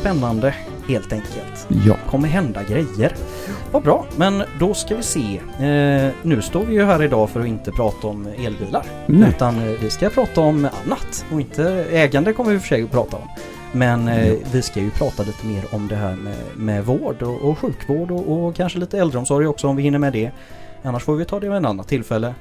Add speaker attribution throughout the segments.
Speaker 1: spännande helt enkelt.
Speaker 2: Ja.
Speaker 1: kommer hända grejer. Vad bra, men då ska vi se. Eh, nu står vi ju här idag för att inte prata om elbilar.
Speaker 2: Nej.
Speaker 1: Utan eh, vi ska prata om annat. Och inte ägande kommer vi för sig att prata om. Men eh, vi ska ju prata lite mer om det här med, med vård och, och sjukvård och, och kanske lite äldreomsorg också om vi hinner med det. Annars får vi ta det vid en annat tillfälle.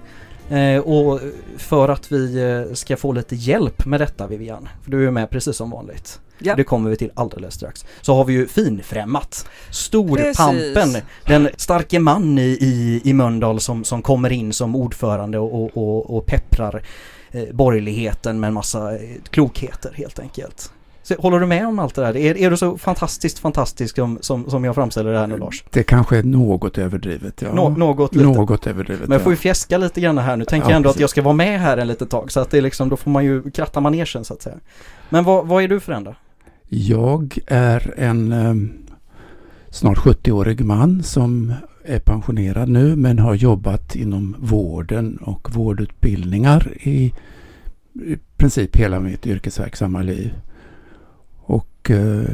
Speaker 1: Eh, och för att vi eh, ska få lite hjälp med detta Vivian, för du är med precis som vanligt.
Speaker 3: Ja.
Speaker 1: Det kommer vi till alldeles strax. Så har vi ju finfrämmat. Storpampen,
Speaker 3: Precis.
Speaker 1: den starke man i, i, i Mölndal som, som kommer in som ordförande och, och, och, pepprar eh, borgerligheten med en massa eh, klokheter helt enkelt. Så, håller du med om allt det där? Är, är du så fantastiskt fantastisk som, som, som jag framställer det här nu Lars?
Speaker 2: Det kanske är något överdrivet. Ja.
Speaker 1: Nå, något lite.
Speaker 2: Något överdrivet.
Speaker 1: Men jag får ju fjäska lite grann här nu. Tänker
Speaker 2: Ja,
Speaker 1: jag ändå att jag ska vara med här en litet tag. Så att det är liksom, då får man ju kratta manegen så att säga. Men vad, vad är du för en då?
Speaker 2: Jag är en em, snart 70-årig man som är pensionerad nu men har jobbat inom vården och vårdutbildningar i, i princip hela mitt yrkesverksamma liv. Och eh,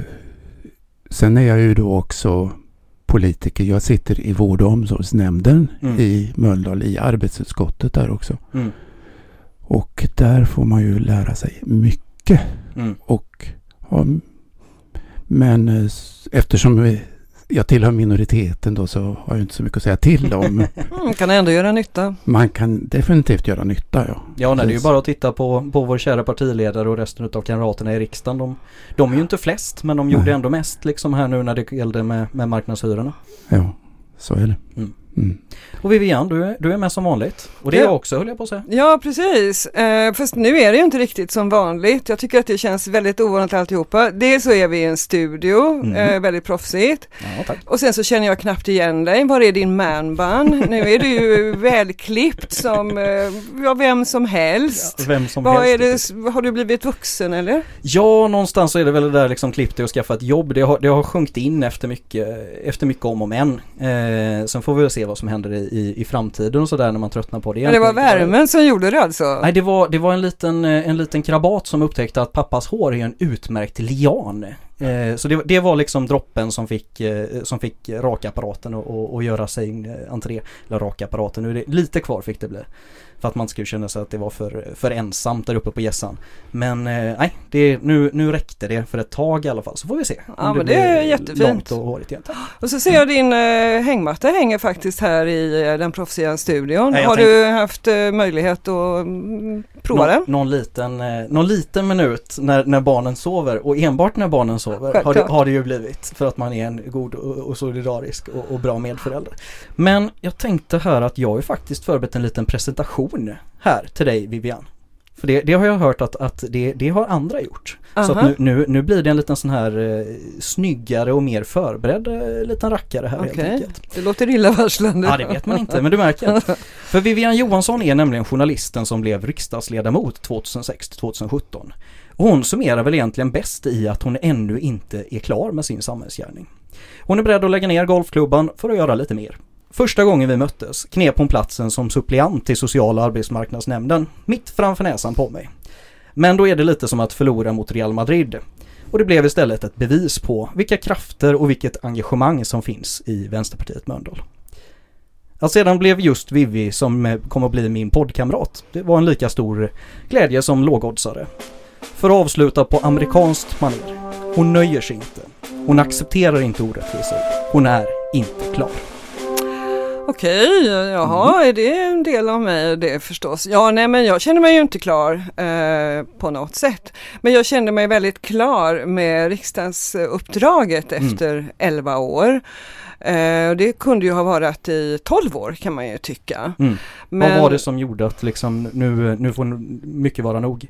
Speaker 2: sen är jag ju då också politiker. Jag sitter i vård och omsorgsnämnden
Speaker 1: Mm.
Speaker 2: i Mölndal i arbetsutskottet där också.
Speaker 1: Mm.
Speaker 2: Och där får man ju lära sig mycket.
Speaker 1: Mm.
Speaker 2: Och, men eh, eftersom jag tillhör minoriteten då så har jag inte så mycket att säga till om.
Speaker 3: Mm, kan ändå göra nytta.
Speaker 2: Man kan definitivt göra nytta ja.
Speaker 1: Ja, nej, det är ju bara att titta på, på vår kära partiledare och resten av kamraterna i riksdagen. De, de är ju inte flest, men de gjorde
Speaker 2: Nej.
Speaker 1: ändå mest liksom här nu när det gällde med, med marknadshyrorna.
Speaker 2: Ja, så är det.
Speaker 1: Mm.
Speaker 2: Mm.
Speaker 1: Och Vivian, du är, du är med som vanligt. Och det är
Speaker 3: Ja.
Speaker 1: jag också höll jag på att säga.
Speaker 3: Ja, precis. Eh, fast nu är det ju inte riktigt som vanligt. Jag tycker att det känns väldigt ovanligt alltihopa. Dels så är vi i en studio,
Speaker 1: Mm.
Speaker 3: eh, väldigt proffsigt.
Speaker 1: Ja.
Speaker 3: Och sen så känner jag knappt igen dig. Var är din manbun? nu är du ju välklippt som eh, ja, vem som helst.
Speaker 1: Vem som
Speaker 3: Vad är
Speaker 1: helst.
Speaker 3: det, har du blivit vuxen eller?
Speaker 1: Ja, någonstans så är det väl det där liksom klipp dig och skaffa ett jobb. Det har, det har sjunkit in efter mycket, efter mycket om och men. Eh, sen får vi väl se vad som händer i, i, i framtiden och sådär när man tröttnar på det.
Speaker 3: Men det var värmen som gjorde det alltså?
Speaker 1: Nej, det var, det var en, liten, eh, en liten krabat som upptäckte att pappas hår är en utmärkt lian. Eh, så det, det var liksom droppen som fick, eh, som fick rakapparaten och, och, och göra sin eh, entré. Eller rakapparaten, nu är det lite kvar fick det bli. För att man skulle känna sig att det var för, för ensamt där uppe på gässan. Men eh, nej, det, nu, nu räckte det för ett tag i alla fall. Så får vi se.
Speaker 3: Ja, men det
Speaker 1: blir
Speaker 3: är jättefint.
Speaker 1: Långt och hårigt igen.
Speaker 3: Och så ser jag din eh, hängmatta hänger faktiskt här i eh, den proffsiga studion.
Speaker 1: Nej,
Speaker 3: har
Speaker 1: tänkte-
Speaker 3: du haft eh, möjlighet att mm, prova den?
Speaker 1: Någon, liten, eh, någon liten minut när, när barnen sover och enbart när barnen sover har det, har det ju blivit för att man är en god och, och solidarisk och, och bra medförälder. Men jag tänkte här att jag har ju faktiskt förberett en liten presentation här till dig Vivian. För det, det har jag hört att, att det, det har andra gjort. Så
Speaker 3: Aha.
Speaker 1: att nu, nu, nu blir det en liten sån här eh, snyggare och mer förberedd eh, liten rackare här helt
Speaker 3: Okej,
Speaker 1: enkelt.
Speaker 3: det låter illavarslande.
Speaker 1: Ja det vet man inte men du märker. För Vivian Johansson är nämligen journalisten som blev riksdagsledamot 2006-2017. Och hon summerar väl egentligen bäst i att hon ännu inte är klar med sin samhällsgärning. Hon är beredd att lägga ner golfklubban för att göra lite mer. Första gången vi möttes knep hon platsen som suppleant till sociala arbetsmarknadsnämnden mitt framför näsan på mig. Men då är det lite som att förlora mot Real Madrid. Och det blev istället ett bevis på vilka krafter och vilket engagemang som finns i Vänsterpartiet Mölndal. Att sedan blev just Vivi som kom att bli min poddkamrat. Det var en lika stor glädje som lågoddsare. För att avsluta på amerikanskt manér. Hon nöjer sig inte. Hon accepterar inte orättvisor. Hon är inte klar.
Speaker 3: Okej, jaha, är det en del av mig det förstås? Ja, nej men jag känner mig ju inte klar eh, på något sätt. Men jag kände mig väldigt klar med riksdagsuppdraget
Speaker 1: Mm.
Speaker 3: efter 11 år. Eh, och det kunde ju ha varit i 12 år kan man ju tycka.
Speaker 1: Mm.
Speaker 3: Men,
Speaker 1: Vad var det som gjorde att liksom nu, nu får mycket vara nog?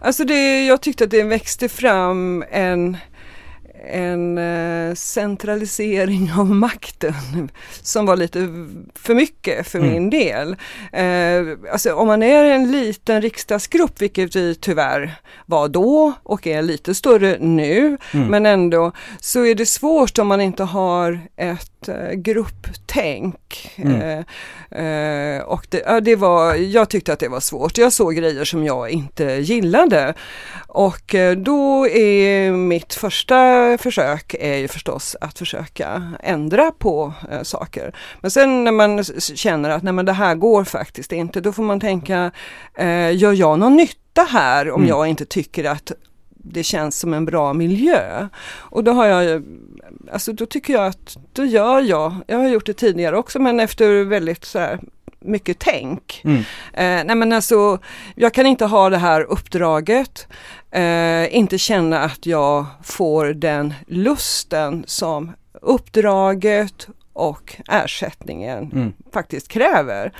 Speaker 3: Alltså det, jag tyckte att det växte fram en en eh, centralisering av makten som var lite för mycket för
Speaker 1: Mm.
Speaker 3: min del. Eh, alltså om man är en liten riksdagsgrupp, vilket vi tyvärr var då och är lite större nu,
Speaker 1: Mm.
Speaker 3: men ändå så är det svårt om man inte har ett eh, grupptänk.
Speaker 1: Mm.
Speaker 3: Eh, eh, och det, ja, det var, jag tyckte att det var svårt. Jag såg grejer som jag inte gillade. Och eh, då är mitt första försök är ju förstås att försöka ändra på eh, saker. Men sen när man känner att nej men det här går faktiskt inte, då får man tänka, eh, gör jag någon nytta här om mm. jag inte tycker att det känns som en bra miljö. Och då har jag, alltså då tycker jag att, då gör jag, jag har gjort det tidigare också men efter väldigt så här, mycket tänk. Mm. Eh, nej men alltså, jag kan inte ha det här uppdraget, eh, inte känna att jag får den lusten som uppdraget och ersättningen mm. faktiskt kräver.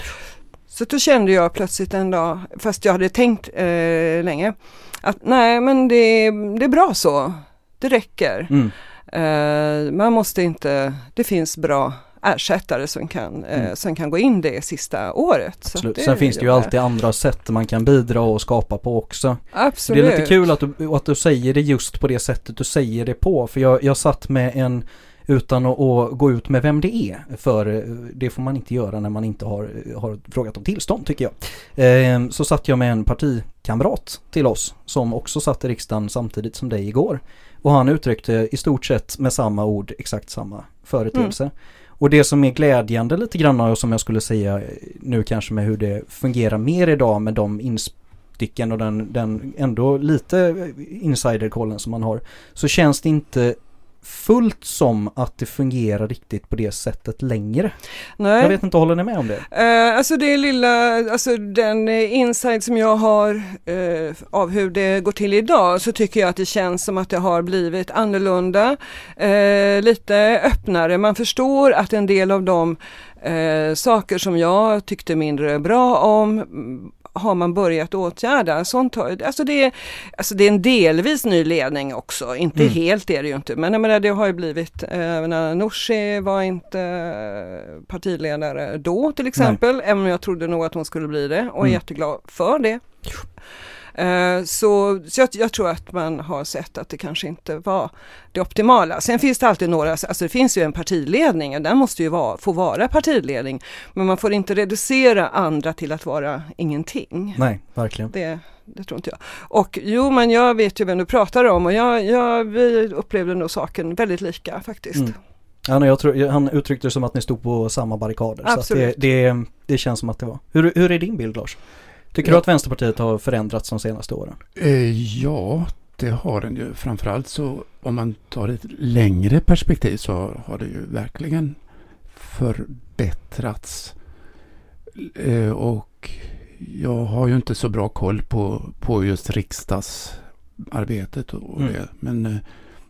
Speaker 3: Så då kände jag plötsligt en dag, fast jag hade tänkt eh, länge, att nej men det, det är bra så, det räcker. Mm. Uh, man måste inte, det finns bra ersättare som kan, eh, mm. som kan gå in det sista året.
Speaker 1: Absolut. Sen finns det ju alltid andra sätt man kan bidra och skapa på också.
Speaker 3: Absolut.
Speaker 1: Det är lite kul att du, att du säger det just på det sättet du säger det på. För jag, jag satt med en utan att, att, gå ut med vem det är. För eh, det får man inte göra när man inte har, har frågat om tillstånd tycker jag. Eh, så satt jag med en partikamrat till oss som också satt i riksdagen samtidigt som dig igår. Och han uttryckte i stort sett med samma ord exakt samma företeelse. Mm. Och det som är glädjande lite grann och som jag skulle säga nu kanske med hur det fungerar mer idag med de insticken och den, den ändå lite insiderkollen som man har. Så känns det inte fullt som att det fungerar riktigt på det sättet längre. Nej. Jag vet inte, håller ni med om det?
Speaker 3: Uh, alltså det lilla, alltså den insight som jag har uh, av hur det går till idag så tycker jag att det känns som att det har blivit annorlunda, uh, lite öppnare. Man förstår att en del av de saker som jag tyckte mindre bra om har man börjat åtgärda. Sånt har, alltså, det, alltså det är en delvis ny ledning också, inte mm. helt är det ju inte. Men jag menar, det har ju blivit, eh, Nooshi var inte eh, partiledare då till exempel, Nej. även om jag trodde nog att hon skulle bli det och är mm. jätteglad för det. Eh, så, så jag, jag, tror att man har sett att det kanske inte var det optimala. Sen finns det alltid några, alltså det finns ju en partiledning och den måste ju vara, få vara partiledning. Men man får inte reducera andra till att vara ingenting.
Speaker 1: Nej, verkligen.
Speaker 3: Det, det tror inte jag. Och jo, men jag vet ju vem du pratar om och jag, jag, vi upplevde nog saken väldigt lika faktiskt. Mm.
Speaker 1: Ja, jag tror, han uttryckte det som att ni stod på samma barrikader. Absolut. Så det, det, det, känns som att det var. Hur, hur är din bild Lars? Tycker ja. du att Vänsterpartiet har förändrats de senaste åren?
Speaker 2: Eh, ja, det har den ju. Framförallt så om man tar ett längre perspektiv så har det ju verkligen förbättrats. Eh, och jag har ju inte så bra koll på, på just riksdagsarbetet och mm. det. Men eh,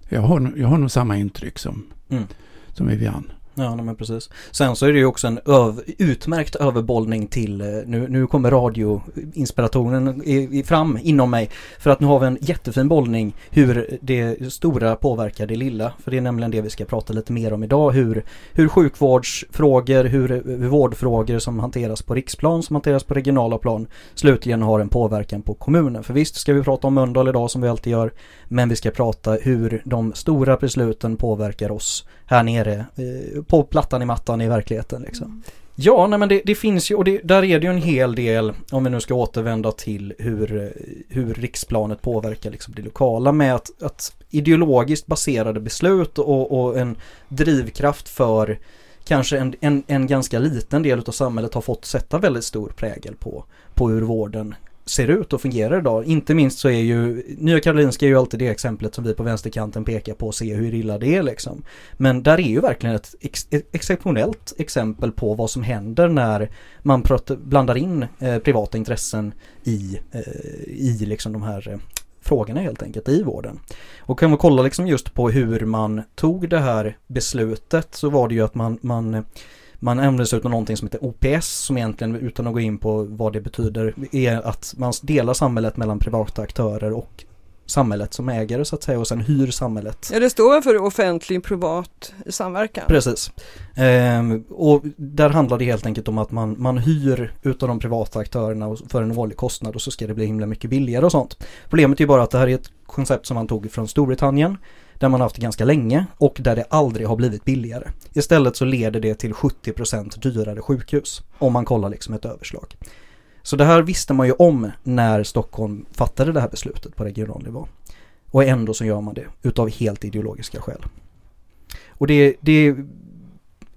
Speaker 2: jag, har, jag har nog samma intryck som, mm. som Vivian.
Speaker 1: Ja, men precis. Sen så är det ju också en öv utmärkt överbollning till, eh, nu, nu kommer radioinspirationen fram inom mig. För att nu har vi en jättefin bollning hur det stora påverkar det lilla. För det är nämligen det vi ska prata lite mer om idag. Hur, hur sjukvårdsfrågor, hur, hur vårdfrågor som hanteras på riksplan, som hanteras på regionala plan, slutligen har en påverkan på kommunen. För visst ska vi prata om Mölndal idag som vi alltid gör, men vi ska prata hur de stora besluten påverkar oss här nere eh, på plattan i mattan i verkligheten liksom. Mm. Ja, nej men det, det, finns ju och det, där är det ju en hel del om vi nu ska återvända till hur, hur riksplanet påverkar liksom det lokala med att, att ideologiskt baserade beslut och, och en drivkraft för kanske en, en, en ganska liten del av samhället har fått sätta väldigt stor prägel på, på hur vården ser ut och fungerar idag. Inte minst så är ju Nya Karolinska är ju alltid det exemplet som vi på vänsterkanten pekar på och ser hur illa det är liksom. Men där är ju verkligen ett, ex exceptionellt exempel på vad som händer när man blandar in eh, privata intressen i, eh, i liksom de här eh, frågorna helt enkelt i vården. Och kan man kolla liksom just på hur man tog det här beslutet så var det ju att man, man man använder sig av någonting som heter OPS som egentligen utan att gå in på vad det betyder är att man delar samhället mellan privata aktörer och samhället som ägare så att säga och sen hyr samhället.
Speaker 3: Ja det står för offentlig privat samverkan.
Speaker 1: Precis. Ehm, och där handlar det helt enkelt om att man, man hyr utav de privata aktörerna för en årlig kostnad och så ska det bli himla mycket billigare och sånt. Problemet är bara att det här är ett koncept som man tog från Storbritannien där man haft det ganska länge och där det aldrig har blivit billigare. Istället så leder det till 70% dyrare sjukhus om man kollar liksom ett överslag. Så det här visste man ju om när Stockholm fattade det här beslutet på regional nivå. Och ändå så gör man det utav helt ideologiska skäl. Och det, det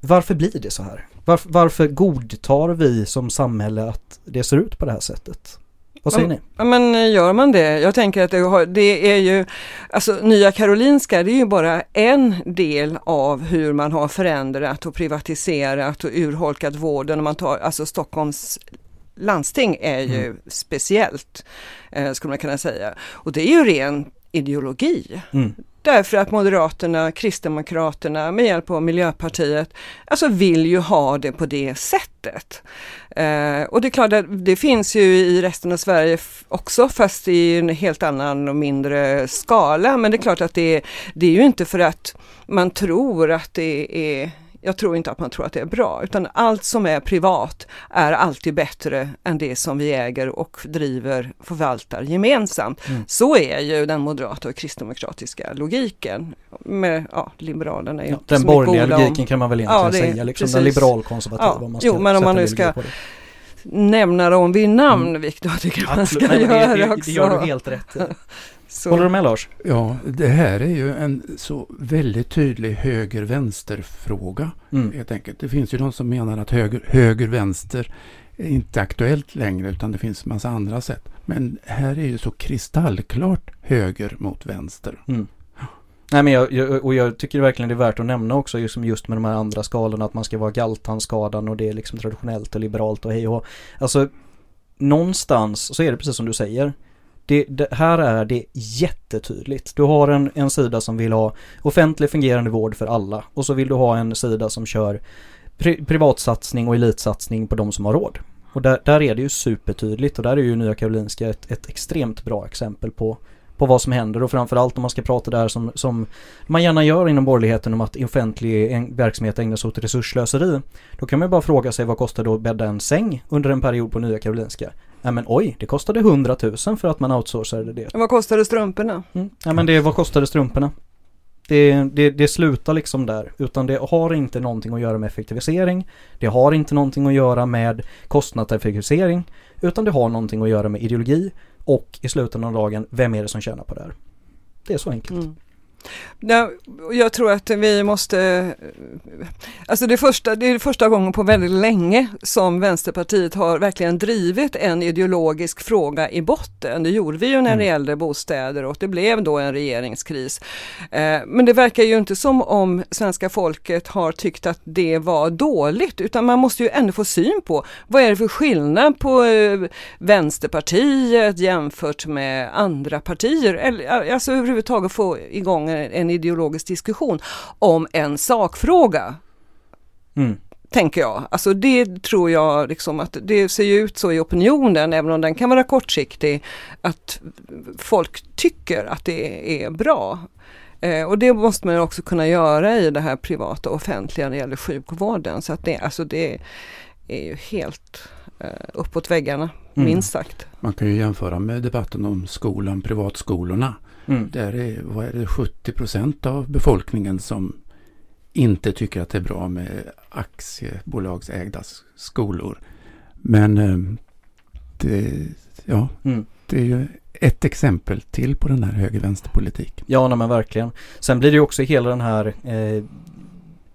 Speaker 1: varför blir det så här? Varför, varför godtar vi som samhälle att det ser ut på det här sättet? Vad säger ni?
Speaker 3: Ja men gör man det? Jag tänker att det, har, det, är ju, alltså Nya Karolinska det är ju bara en del av hur man har förändrat och privatiserat och urholkat vården. Om man tar, alltså Stockholms landsting är ju mm. speciellt, eh, skulle man kunna säga. Och det är ju ren ideologi. Mm. Därför att Moderaterna, Kristdemokraterna med hjälp av Miljöpartiet, alltså vill ju ha det på det sättet. Eh, och det är klart att det finns ju i resten av Sverige också, fast i en helt annan och mindre skala. Men det är klart att det, det är ju inte för att man tror att det är jag tror inte att man tror att det är bra, utan allt som är privat är alltid bättre än det som vi äger och driver, förvaltar gemensamt. Mm. Så är ju den moderata och kristdemokratiska logiken. Med, ja, Liberalerna är
Speaker 1: ja, Den borgerliga logiken kan man väl egentligen ja, det, säga, liksom precis. den liberalkonservativa.
Speaker 3: Ja, om man ska jo, men om man nu ska nämna dem vid namn, mm. vilket jag tycker man ska Nej, göra det, det, också.
Speaker 1: Det gör du helt rätt Så. Håller du med Lars?
Speaker 2: Ja, det här är ju en så väldigt tydlig höger-vänster-fråga. Mm. Helt enkelt. Det finns ju de som menar att höger-vänster är inte aktuellt längre utan det finns massa andra sätt. Men här är ju så kristallklart höger mot vänster. Mm.
Speaker 1: Nej men jag, jag, och jag tycker verkligen det är värt att nämna också just, just med de här andra skalorna att man ska vara galtanskadan och det är liksom traditionellt och liberalt och hej och Alltså någonstans så är det precis som du säger. Det, det, här är det jättetydligt. Du har en, en sida som vill ha offentlig fungerande vård för alla och så vill du ha en sida som kör pri, privatsatsning och elitsatsning på de som har råd. Och där, där är det ju supertydligt och där är ju Nya Karolinska ett, ett extremt bra exempel på på vad som händer och framförallt om man ska prata där som, som man gärna gör inom borgerligheten om att offentlig verksamhet ägnas åt resurslöseri. Då kan man bara fråga sig vad kostar det att bädda en säng under en period på Nya Karolinska? Ja men oj, det kostade 100 000 för att man outsourcade det.
Speaker 3: vad kostade strumporna?
Speaker 1: Mm. Ja men det, vad kostade strumporna? Det, det, det slutar liksom där, utan det har inte någonting att göra med effektivisering. Det har inte någonting att göra med kostnadseffektivisering, utan det har någonting att göra med ideologi och i slutändan av dagen, vem är det som tjänar på det här? Det är så enkelt. Mm.
Speaker 3: Ja, jag tror att vi måste, alltså det, första, det är första gången på väldigt länge som Vänsterpartiet har verkligen drivit en ideologisk fråga i botten. Det gjorde vi ju när det mm. gällde bostäder och det blev då en regeringskris. Eh, men det verkar ju inte som om svenska folket har tyckt att det var dåligt utan man måste ju ändå få syn på vad är det för skillnad på eh, Vänsterpartiet jämfört med andra partier. Alltså överhuvudtaget få igång en ideologisk diskussion om en sakfråga. Mm. Tänker jag. Alltså det tror jag liksom att det ser ut så i opinionen, även om den kan vara kortsiktig, att folk tycker att det är bra. Eh, och det måste man också kunna göra i det här privata och offentliga när det gäller sjukvården. Så att det, alltså det är ju helt eh, uppåt väggarna, mm. minst sagt.
Speaker 2: Man kan ju jämföra med debatten om skolan, privatskolorna. Mm. Där är, vad är det, 70 procent av befolkningen som inte tycker att det är bra med aktiebolagsägda skolor. Men eh, det, ja, mm. det är ju ett exempel till på den här höger-vänsterpolitik.
Speaker 1: Ja, nej, men verkligen. Sen blir det ju också hela den här eh,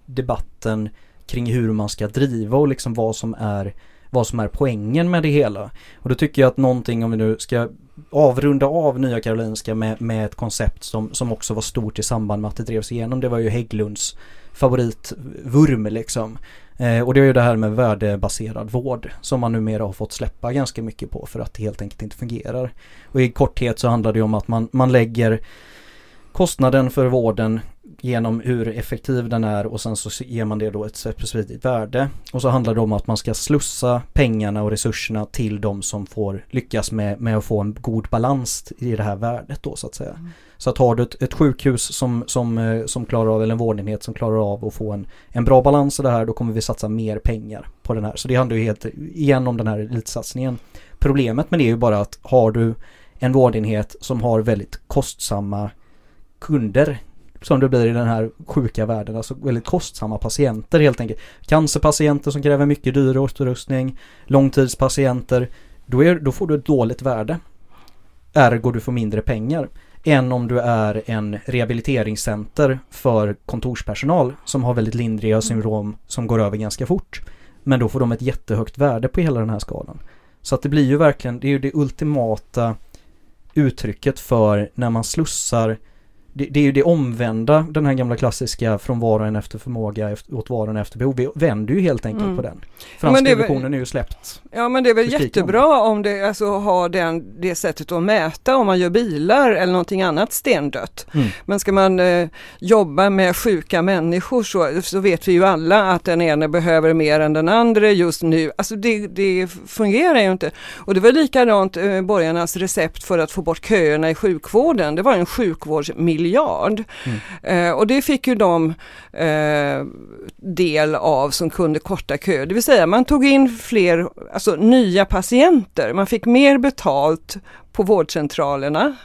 Speaker 1: debatten kring hur man ska driva och liksom vad som är vad som är poängen med det hela. Och då tycker jag att någonting om vi nu ska avrunda av Nya Karolinska med, med ett koncept som, som också var stort i samband med att det drevs igenom. Det var ju Hägglunds favoritvurm liksom. Eh, och det är ju det här med värdebaserad vård som man numera har fått släppa ganska mycket på för att det helt enkelt inte fungerar. Och i korthet så handlar det om att man, man lägger kostnaden för vården genom hur effektiv den är och sen så ger man det då ett specifikt värde. Och så handlar det om att man ska slussa pengarna och resurserna till de som får lyckas med, med att få en god balans i det här värdet då så att säga. Mm. Så att har du ett, ett sjukhus som, som, eh, som klarar av, eller en vårdenhet som klarar av att få en, en bra balans i det här, då kommer vi satsa mer pengar på den här. Så det handlar ju helt igen om den här elitsatsningen. Problemet med det är ju bara att har du en vårdenhet som har väldigt kostsamma kunder som det blir i den här sjuka världen. Alltså väldigt kostsamma patienter helt enkelt. Cancerpatienter som kräver mycket dyr utrustning, långtidspatienter. Då, är, då får du ett dåligt värde. Ergo du får mindre pengar. än om du är en rehabiliteringscenter för kontorspersonal som har väldigt lindriga syndrom som går över ganska fort. Men då får de ett jättehögt värde på hela den här skalan. Så att det blir ju verkligen, det är ju det ultimata uttrycket för när man slussar det, det, är ju det omvända, den här gamla klassiska från var och en efter förmåga efter, åt var och en efter behov. Vi vänder ju helt enkelt mm. på den. Franska ja, revolutionen är ju släppt.
Speaker 3: Ja men det är väl jättebra om det alltså har den, det sättet att mäta om man gör bilar eller någonting annat stendött. Mm. Men ska man eh, jobba med sjuka människor så, så vet vi ju alla att den ene behöver mer än den andra just nu. Alltså det, det fungerar ju inte. Och det var likadant eh, borgarnas recept för att få bort köerna i sjukvården. Det var en sjukvårdsmiljö miljard. Mm. Eh, och det fick ju de eh, del av som kunde korta kö. Det vill säga man tog in fler, alltså nya patienter. Man fick mer betalt på vårdcentralerna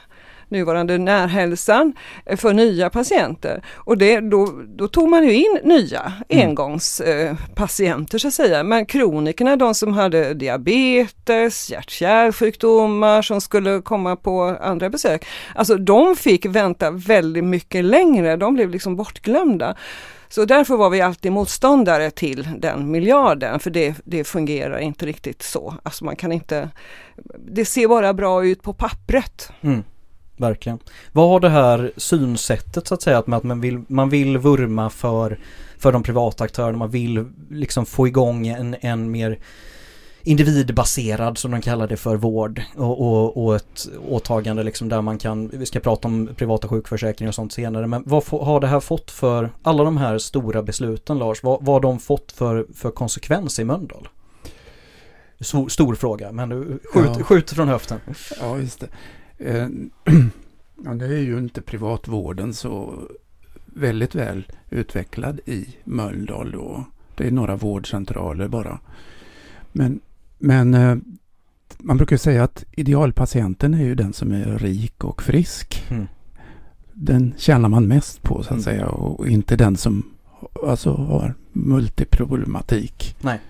Speaker 3: nuvarande närhälsan för nya patienter. Och det, då, då tog man ju in nya mm. engångspatienter så att säga. Men kronikerna, de som hade diabetes, hjärt-kärlsjukdomar som skulle komma på andra besök. Alltså de fick vänta väldigt mycket längre, de blev liksom bortglömda. Så därför var vi alltid motståndare till den miljarden, för det, det fungerar inte riktigt så. Alltså man kan inte, det ser bara bra ut på pappret. Mm.
Speaker 1: Verkligen. Vad har det här synsättet så att säga, att man vill, man vill vurma för, för de privata aktörerna, man vill liksom få igång en, en mer individbaserad som de kallar det för vård och, och, och ett åtagande liksom där man kan, vi ska prata om privata sjukförsäkringar och sånt senare, men vad har det här fått för, alla de här stora besluten Lars, vad, vad har de fått för, för konsekvens i Mölndal? Stor, fråga, men skjut, ja. skjut från höften.
Speaker 2: Ja, just det. Eh, ja, det är ju inte privatvården så väldigt väl utvecklad i Mölndal. Då. Det är några vårdcentraler bara. Men, men eh, man brukar säga att idealpatienten är ju den som är rik och frisk. Mm. Den tjänar man mest på så att mm. säga och inte den som alltså, har multiproblematik.
Speaker 1: Nej.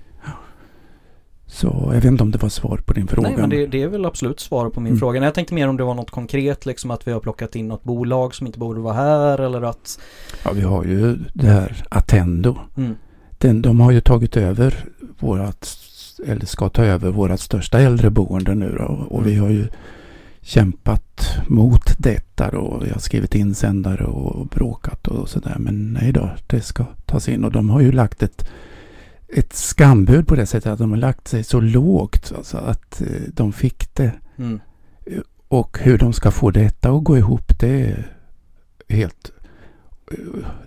Speaker 2: Så jag vet inte om det var svar på din fråga.
Speaker 1: Nej, men det, det är väl absolut svar på min mm. fråga. Jag tänkte mer om det var något konkret, liksom att vi har plockat in något bolag som inte borde vara här eller att...
Speaker 2: Ja, vi har ju det här Attendo. Mm. Den, de har ju tagit över vårat, eller ska ta över vårat största äldreboende nu då. Och vi har ju kämpat mot detta då. Vi har skrivit insändare och bråkat och sådär. Men nej då, det ska tas in och de har ju lagt ett ett skambud på det sättet att de har lagt sig så lågt alltså att eh, de fick det. Mm. Och hur de ska få detta att gå ihop det är helt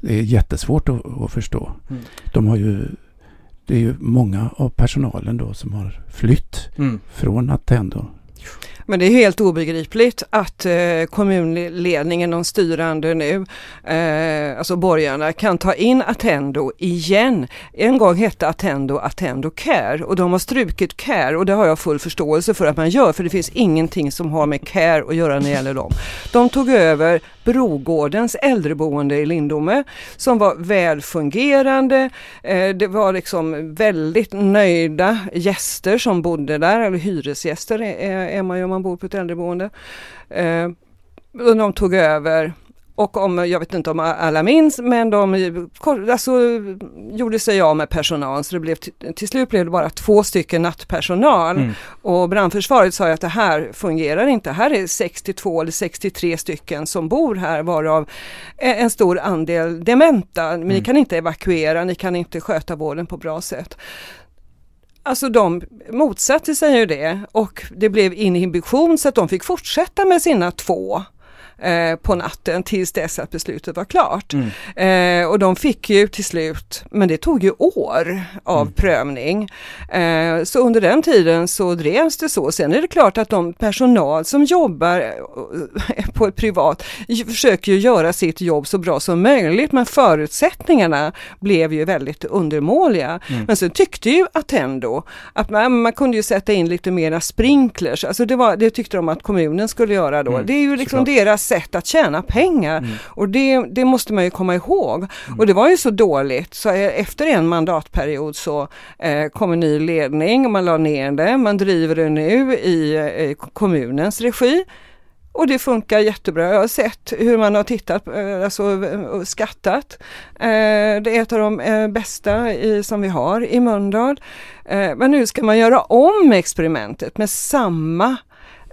Speaker 2: det är jättesvårt att, att förstå. Mm. De har ju det är ju många av personalen då som har flytt mm. från Attendo
Speaker 3: men det är helt obegripligt att eh, kommunledningen, de styrande nu, eh, alltså borgarna, kan ta in Attendo igen. En gång hette Attendo Attendo Care och de har strukit Care och det har jag full förståelse för att man gör för det finns ingenting som har med Care att göra när det gäller dem. De tog över Brogårdens äldreboende i Lindome som var väl fungerande. Eh, det var liksom väldigt nöjda gäster som bodde där, eller hyresgäster är man ju om man bor på ett äldreboende. Eh, de tog över och om, jag vet inte om alla minns, men de alltså, gjorde sig av med personal så det blev till slut blev det bara två stycken nattpersonal. Mm. Och brandförsvaret sa att det här fungerar inte. Här är 62 eller 63 stycken som bor här varav en stor andel dementa. Men mm. ni kan inte evakuera, ni kan inte sköta vården på bra sätt. Alltså de motsatte sig ju det och det blev inhibition så att de fick fortsätta med sina två eh, på natten tills dess att beslutet var klart. Mm. Eh, och de fick ju till slut, men det tog ju år av mm. prövning. Eh, så under den tiden så drevs det så. Sen är det klart att de personal som jobbar eh, på ett privat försöker ju göra sitt jobb så bra som möjligt men förutsättningarna blev ju väldigt undermåliga. Mm. Men sen tyckte ju Attendo att man, man, kunde ju sätta in lite mera sprinklers, alltså det, var, det tyckte de att kommunen skulle göra då. Mm. Det är ju liksom Såklart. deras sätt att tjäna pengar. Mm. Och det, det, måste man ju komma ihåg. Mm. Och det var ju så dåligt så efter en mandatperiod så eh, kom en ny ledning och man la ner det. Man driver det nu i eh, kommunens regi. Och det funkar jättebra. Jag har sett hur man har tittat, eh, alltså skattat. Eh, det är ett av de eh, bästa i, som vi har i Mölndal. Men nu ska man göra om experimentet med samma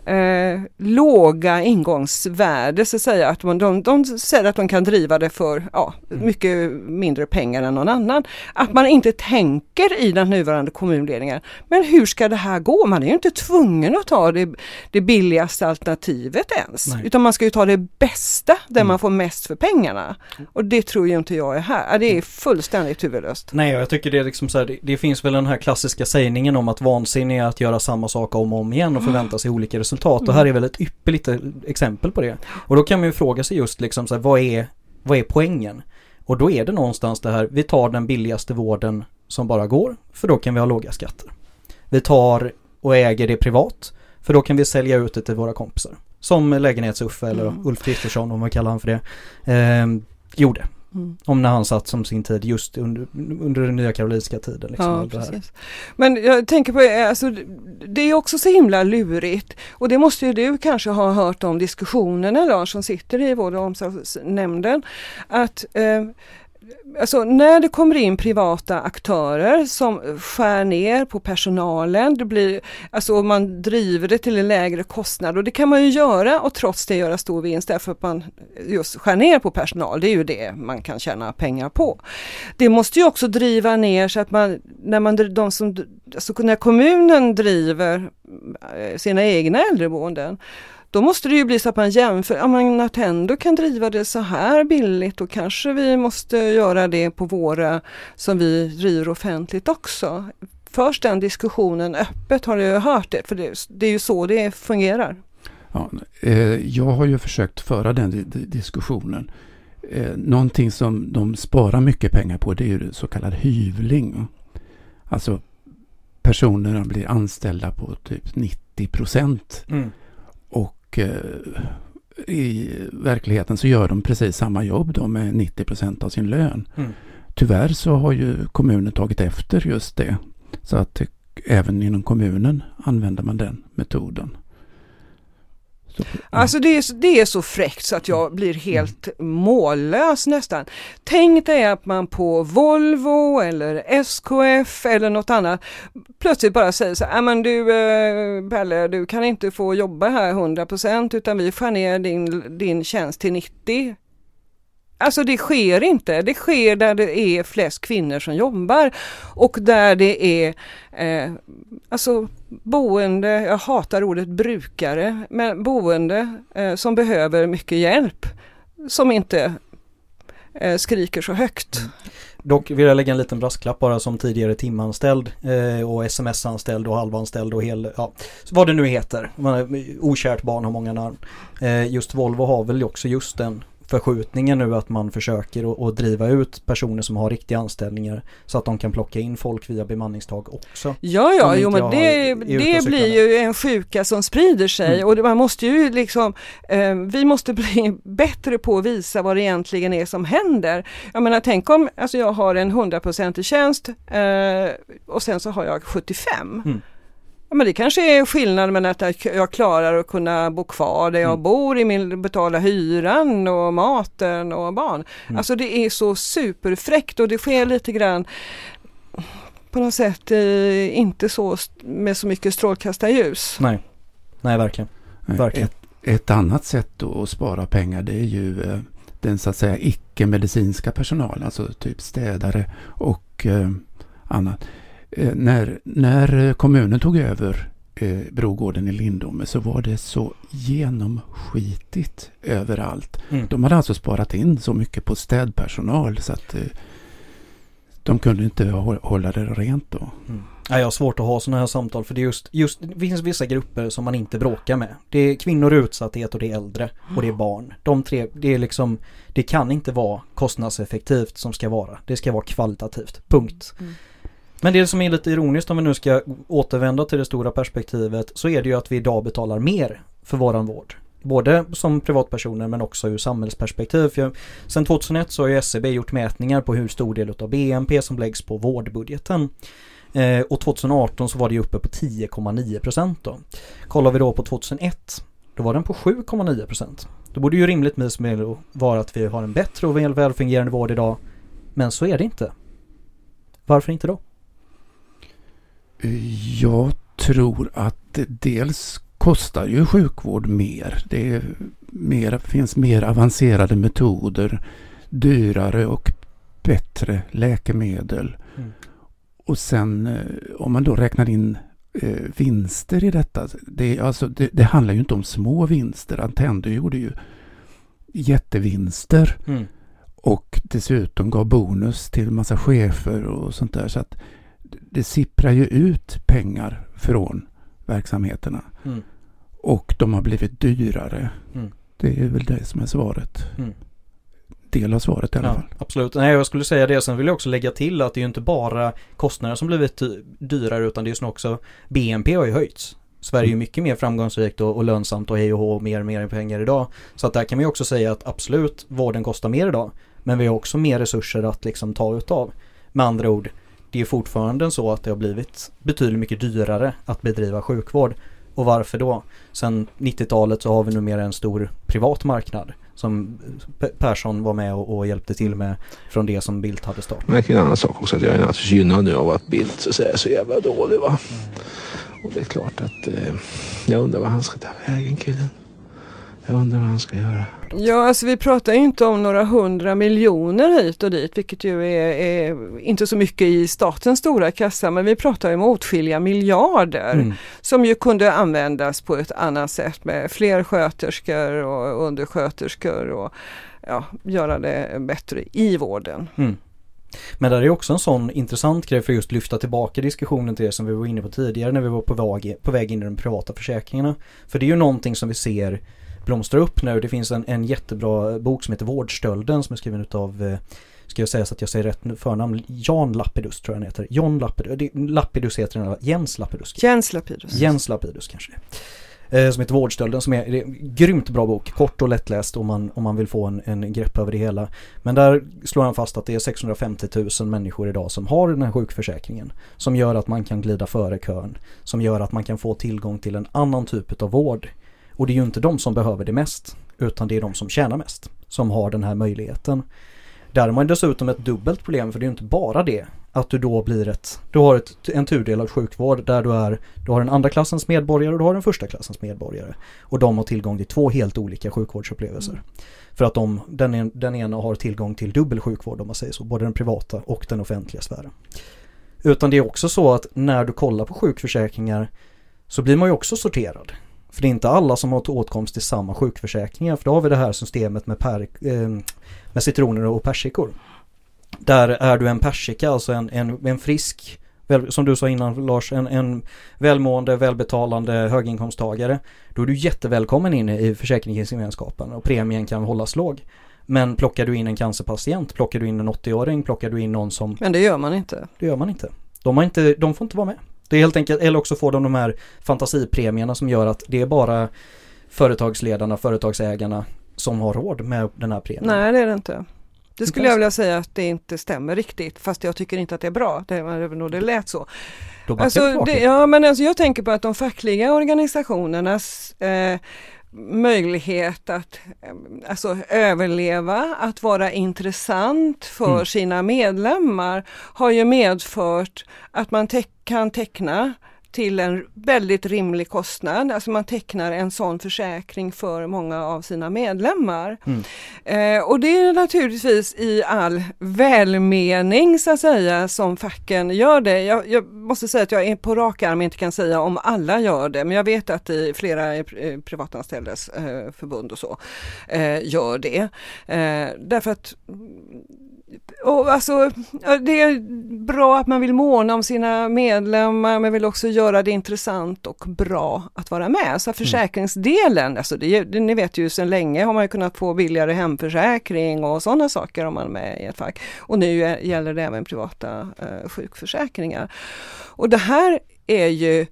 Speaker 3: eh, låga ingångsvärde så att säga. Att de, de, de säger att de kan driva det för ja, mm. mycket mindre pengar än någon annan. Att man inte tänker i den nuvarande kommunledningen. Men hur ska det här gå? Man är ju inte tvungen att ta det, det billigaste alternativet ens. Nej. Utan man ska ju ta det bästa där mm. man får mest för pengarna. Och det tror ju inte jag är här. Det är mm. fullständigt huvudlöst.
Speaker 1: Nej, jag tycker det är liksom så här, det, det, finns väl den här klassiska sägningen om att vansinne är att göra samma sak om och om igen och förvänta sig olika resultat resultat och här är väl ett ypperligt exempel på det. Och då kan man ju fråga sig just liksom så här, vad är, vad är poängen? Och då är det någonstans det här, vi tar den billigaste vården som bara går, för då kan vi ha låga skatter. Vi tar och äger det privat, för då kan vi sälja ut det till våra kompisar. Som lägenhets-Uffe eller mm. Ulf Kristersson om man kallar honom för det, eh, gjorde. Mm. Om när han satt som sin tid just under, under den nya karolinska tiden. Liksom,
Speaker 3: ja, precis. Men jag tänker på, alltså, det är också så himla lurigt och det måste ju du kanske ha hört om diskussionerna Lars som sitter i vård och omsorgsnämnden. Att eh, alltså när det kommer in privata aktörer som skär ner på personalen, det blir, alltså man driver det till en lägre kostnad och det kan man ju göra och trots det göra stor vinst därför att man just skär ner på personal, det är ju det man kan tjäna pengar på. Det måste ju också driva ner så att man, när man, de som, alltså när kommunen driver eh, sina egna äldreboenden då måste det ju bli så att man jämför, ja men Attendo kan driva det så här billigt då kanske vi måste göra det på våra som vi driver offentligt också. Förs den diskussionen öppet har jag hört det, för det, det är ju så det fungerar.
Speaker 2: Ja, eh, jag har ju försökt föra den diskussionen. Eh, någonting som de sparar mycket pengar på det är ju så kallad hyvling. Alltså personerna blir anställda på typ 90 procent. Mm. Och eh, i verkligheten så gör de precis samma jobb då med 90 procent av sin lön. Mm. Tyvärr så har ju kommunen tagit efter just det. Så att även inom kommunen använder man den metoden.
Speaker 3: Ja. Alltså det är, det är så fräckt så att jag blir helt mm. mållös nästan. Tänk dig att man på Volvo eller SKF eller något annat plötsligt bara säger så här, men du eh, Pelle, du kan inte få jobba här 100% utan vi skär ner din, din tjänst till 90 Alltså det sker inte. Det sker där det är flest kvinnor som jobbar och där det är eh, alltså boende, jag hatar ordet brukare, men boende eh, som behöver mycket hjälp som inte eh, skriker så högt. Mm.
Speaker 1: Dock vill jag lägga en liten brasklapp bara som tidigare timanställd eh, och sms-anställd och halvanställd och hel, ja, vad det nu heter. Man, okärt barn har många namn. Eh, just Volvo har väl också just den förskjutningen nu att man försöker att driva ut personer som har riktiga anställningar så att de kan plocka in folk via bemanningstag också.
Speaker 3: Ja, ja, jo men det, det blir ju en sjuka som sprider sig mm. och man måste ju liksom, eh, vi måste bli bättre på att visa vad det egentligen är som händer. Jag menar tänk om alltså jag har en hundraprocentig tjänst eh, och sen så har jag 75. Mm. Ja, men det kanske är skillnad mellan att jag klarar att kunna bo kvar där jag mm. bor, i min, betala hyran och maten och barn. Mm. Alltså det är så superfräckt och det sker lite grann på något sätt eh, inte så med så mycket strålkastarljus.
Speaker 1: Nej, nej verkligen. verkligen.
Speaker 2: Ett, ett annat sätt att spara pengar det är ju eh, den så att säga icke-medicinska personalen, alltså typ städare och eh, annat. Eh, när, när kommunen tog över eh, Brogården i Lindome så var det så genomskitigt överallt. Mm. De hade alltså sparat in så mycket på städpersonal så att eh, de kunde inte hålla det rent då.
Speaker 1: Mm. Ja, jag har svårt att ha sådana här samtal för det, är just, just, det finns vissa grupper som man inte bråkar med. Det är kvinnor i utsatthet och det är äldre och det är barn. De tre, det är liksom, det kan inte vara kostnadseffektivt som ska vara. Det ska vara kvalitativt, punkt. Mm. Men det som är lite ironiskt om vi nu ska återvända till det stora perspektivet så är det ju att vi idag betalar mer för våran vård. Både som privatpersoner men också ur samhällsperspektiv. För sen 2001 så har ju SCB gjort mätningar på hur stor del av BNP som läggs på vårdbudgeten. Eh, och 2018 så var det uppe på 10,9 procent då. Kollar vi då på 2001 Då var den på 7,9 procent. Då borde ju rimligtvis vara att vi har en bättre och väl välfungerande vård idag. Men så är det inte. Varför inte då?
Speaker 2: Jag tror att dels kostar ju sjukvård mer. Det är mer, finns mer avancerade metoder, dyrare och bättre läkemedel. Mm. Och sen eh, om man då räknar in eh, vinster i detta. Det, alltså, det, det, handlar ju inte om små vinster. Attendo gjorde ju jättevinster. Mm. Och dessutom gav bonus till massa chefer och sånt där. Så att det sipprar ju ut pengar från verksamheterna. Mm. Och de har blivit dyrare. Mm. Det är väl det som är svaret. Mm. Del av svaret i alla ja, fall.
Speaker 1: Absolut. Nej, jag skulle säga det. Sen vill jag också lägga till att det är ju inte bara kostnader som blivit dyrare utan det är ju också BNP har ju höjts. Sverige är mm. mycket mer framgångsrikt och, och lönsamt och hej och hå, mer och mer pengar idag. Så att där kan man ju också säga att absolut, vården kostar mer idag. Men vi har också mer resurser att liksom ta utav. Med andra ord, det är fortfarande så att det har blivit betydligt mycket dyrare att bedriva sjukvård. Och varför då? Sen 90-talet så har vi numera en stor privat marknad som Persson var med och, och, hjälpte till med från det som Bildt hade startat.
Speaker 4: Men en annan sak också att jag är naturligtvis gynnad nu av att Bildt så, säga, så jävla dålig va. Mm. Och det är klart att eh, jag undrar vad han ska ta vägen killen. Jag undrar vad han ska göra.
Speaker 3: Ja, alltså vi pratar ju inte om några hundra miljoner hit och dit, vilket ju är, är, inte så mycket i statens stora kassa, men vi pratar ju om åtskilliga miljarder mm. som ju kunde användas på ett annat sätt med fler sköterskor och undersköterskor och ja, göra det bättre i vården. Mm.
Speaker 1: Men där är också en sån intressant grej för att just lyfta tillbaka diskussionen till det som vi var inne på tidigare när vi var på väg, på väg in i de privata försäkringarna. För det är ju någonting som vi ser blomstra upp nu. Det finns en, en jättebra bok som heter Vårdstölden som är skriven utav eh, Ska jag säga så att jag säger rätt förnamn? Jan Lapidus tror jag han heter. John Lapidus, Lapidus heter den, Jens Lapidus.
Speaker 3: Jens Lapidus.
Speaker 1: Jens Lapidus kanske det eh, som heter Vårdstölden som är, är en grymt bra bok, kort och lättläst om man, om man vill få en, en grepp över det hela. Men där slår han fast att det är 650 000 människor idag som har den här sjukförsäkringen. Som gör att man kan glida före kön, som gör att man kan få tillgång till en annan typ av vård. Och det är ju inte de som behöver det mest, utan det är de som tjänar mest, som har den här möjligheten. Där har man dessutom ett dubbelt problem, för det är ju inte bara det att du då blir ett, du har ett, en tudelad sjukvård där du är, du har en andra klassens medborgare och du har en första klassens medborgare. Och de har tillgång till två helt olika sjukvårdsupplevelser. Mm. För att de, den, den ena har tillgång till dubbel sjukvård om man säger så, både den privata och den offentliga sfären. Utan det är också så att när du kollar på sjukförsäkringar så blir man ju också sorterad. För det är inte alla som har åtkomst till samma sjukförsäkringar. För då har vi det här systemet med, per, eh, med citroner och persikor. Där är du en persika, alltså en, en, en frisk, som du sa innan Lars, en, en välmående, välbetalande höginkomsttagare. Då är du jättevälkommen in i försäkringsgemenskapen och premien kan hållas låg. Men plockar du in en cancerpatient, plockar du in en 80-åring, plockar du in någon som...
Speaker 3: Men det gör man inte.
Speaker 1: Det gör man inte. De, har inte, de får inte vara med. Det är helt enkelt, eller också får de de här fantasipremierna som gör att det är bara företagsledarna, företagsägarna som har råd med den här premien.
Speaker 3: Nej, det är det inte. Det skulle jag vilja säga att det inte stämmer riktigt, fast jag tycker inte att det är bra, det, även om det lät så. Alltså, det, ja, men alltså jag tänker på att de fackliga organisationernas eh, möjlighet att alltså, överleva, att vara intressant för mm. sina medlemmar har ju medfört att man te kan teckna till en väldigt rimlig kostnad. Alltså man tecknar en sån försäkring för många av sina medlemmar. Mm. Eh, och det är naturligtvis i all välmening så att säga som facken gör det. Jag, jag, måste säga att jag är på rak arm inte kan säga om alla gör det men jag vet att i flera eh, privatanställdas eh, förbund och så eh, gör det. Eh, därför att och alltså, det är bra att man vill måna om sina medlemmar men vill också göra det intressant och bra att vara med. Så mm. försäkringsdelen, alltså det, det, ni vet ju sedan länge har man ju kunnat få billigare hemförsäkring och sådana saker om man är med i ett fack. Och nu gäller det även privata eh, sjukförsäkringar. Och det här är ju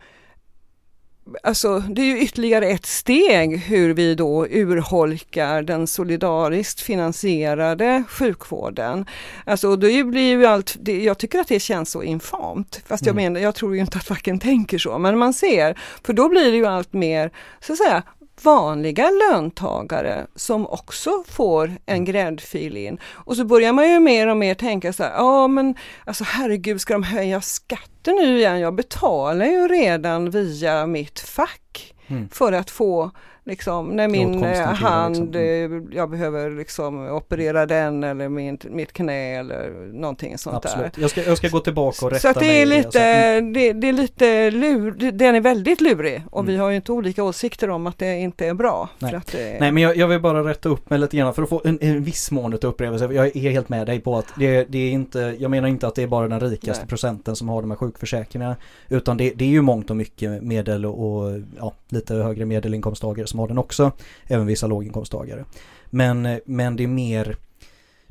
Speaker 3: Alltså det är ju ytterligare ett steg hur vi då urholkar den solidariskt finansierade sjukvården. Alltså det blir ju allt, det, jag tycker att det känns så infamt. Fast jag mm. menar, jag tror ju inte att facken tänker så, men man ser, för då blir det ju allt mer, så att säga, vanliga löntagare som också får en gräddfil in. Och så börjar man ju mer och mer tänka så här, ja men alltså herregud ska de höja skatten nu igen? Jag betalar ju redan via mitt fack
Speaker 1: Mm.
Speaker 3: för att få liksom när min eh, hand,
Speaker 1: liksom.
Speaker 3: eh, jag behöver liksom operera den eller min, mitt knä eller någonting sånt där.
Speaker 1: Absolut. Jag ska, jag ska gå tillbaka och rätta
Speaker 3: Så att det är
Speaker 1: i
Speaker 3: lite,
Speaker 1: Så att-
Speaker 3: det, det är lite lur, den är väldigt lurig och
Speaker 1: Mm.
Speaker 3: vi har ju inte olika åsikter om att det inte är bra.
Speaker 1: Nej.
Speaker 3: Det,
Speaker 1: Nej men jag, jag vill bara rätta upp mig lite grann för att få en, en viss mån av upplevelse. Jag är helt med dig på att det, det är inte, jag menar inte att det är bara den rikaste
Speaker 3: Nej.
Speaker 1: procenten som har de här sjukförsäkringarna. Utan det, det är ju mångt och mycket medel och, och ja, lite högre medelinkomsttagare som har den också. Även vissa låginkomsttagare. Men, men det är mer,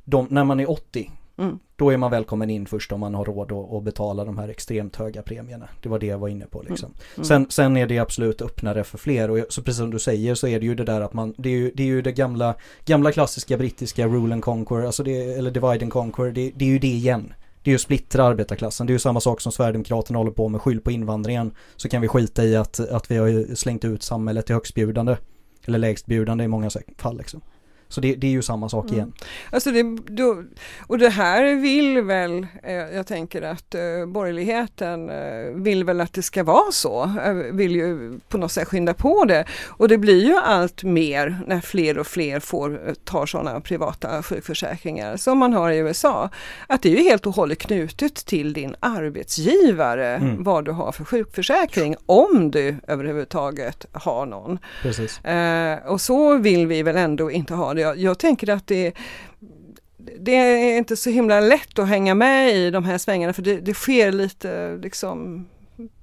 Speaker 1: de, när man är 80
Speaker 3: mm,
Speaker 1: då är man välkommen in först om man har råd att, att betala de här extremt höga premierna. Det var det jag var inne på liksom.
Speaker 3: mm.
Speaker 1: Sen, sen är det absolut öppnare för fler och så precis som du säger så är det ju det där att man, det är ju det, är ju det gamla, gamla klassiska brittiska rule and conquer, alltså det, eller divide and conquer, det, det är ju det igen. Det är ju att splittra arbetarklassen, det är ju samma sak som Sverigedemokraterna håller på med, skyll på invandringen. Så kan vi skita i att, att vi har slängt ut samhället till högstbjudande. Eller lägstbjudande i många fall liksom. Så det, det är ju samma sak
Speaker 3: Mm.
Speaker 1: igen.
Speaker 3: Alltså det, då, och det här vill väl, eh, jag tänker att eh, borgerligheten eh, vill väl att det ska vara så, eh, vill ju på något sätt skynda på det. Och det blir ju allt mer när fler och fler får, eh, tar sådana privata sjukförsäkringar som man har i USA. Att det är ju helt och hållet knutet till din arbetsgivare
Speaker 1: Mm.
Speaker 3: vad du har för sjukförsäkring, om du överhuvudtaget har någon.
Speaker 1: Precis.
Speaker 3: Och så vill vi väl ändå inte ha Jag, jag tänker att det, det är inte så himla lätt att hänga med i de här svängarna för det, det sker lite liksom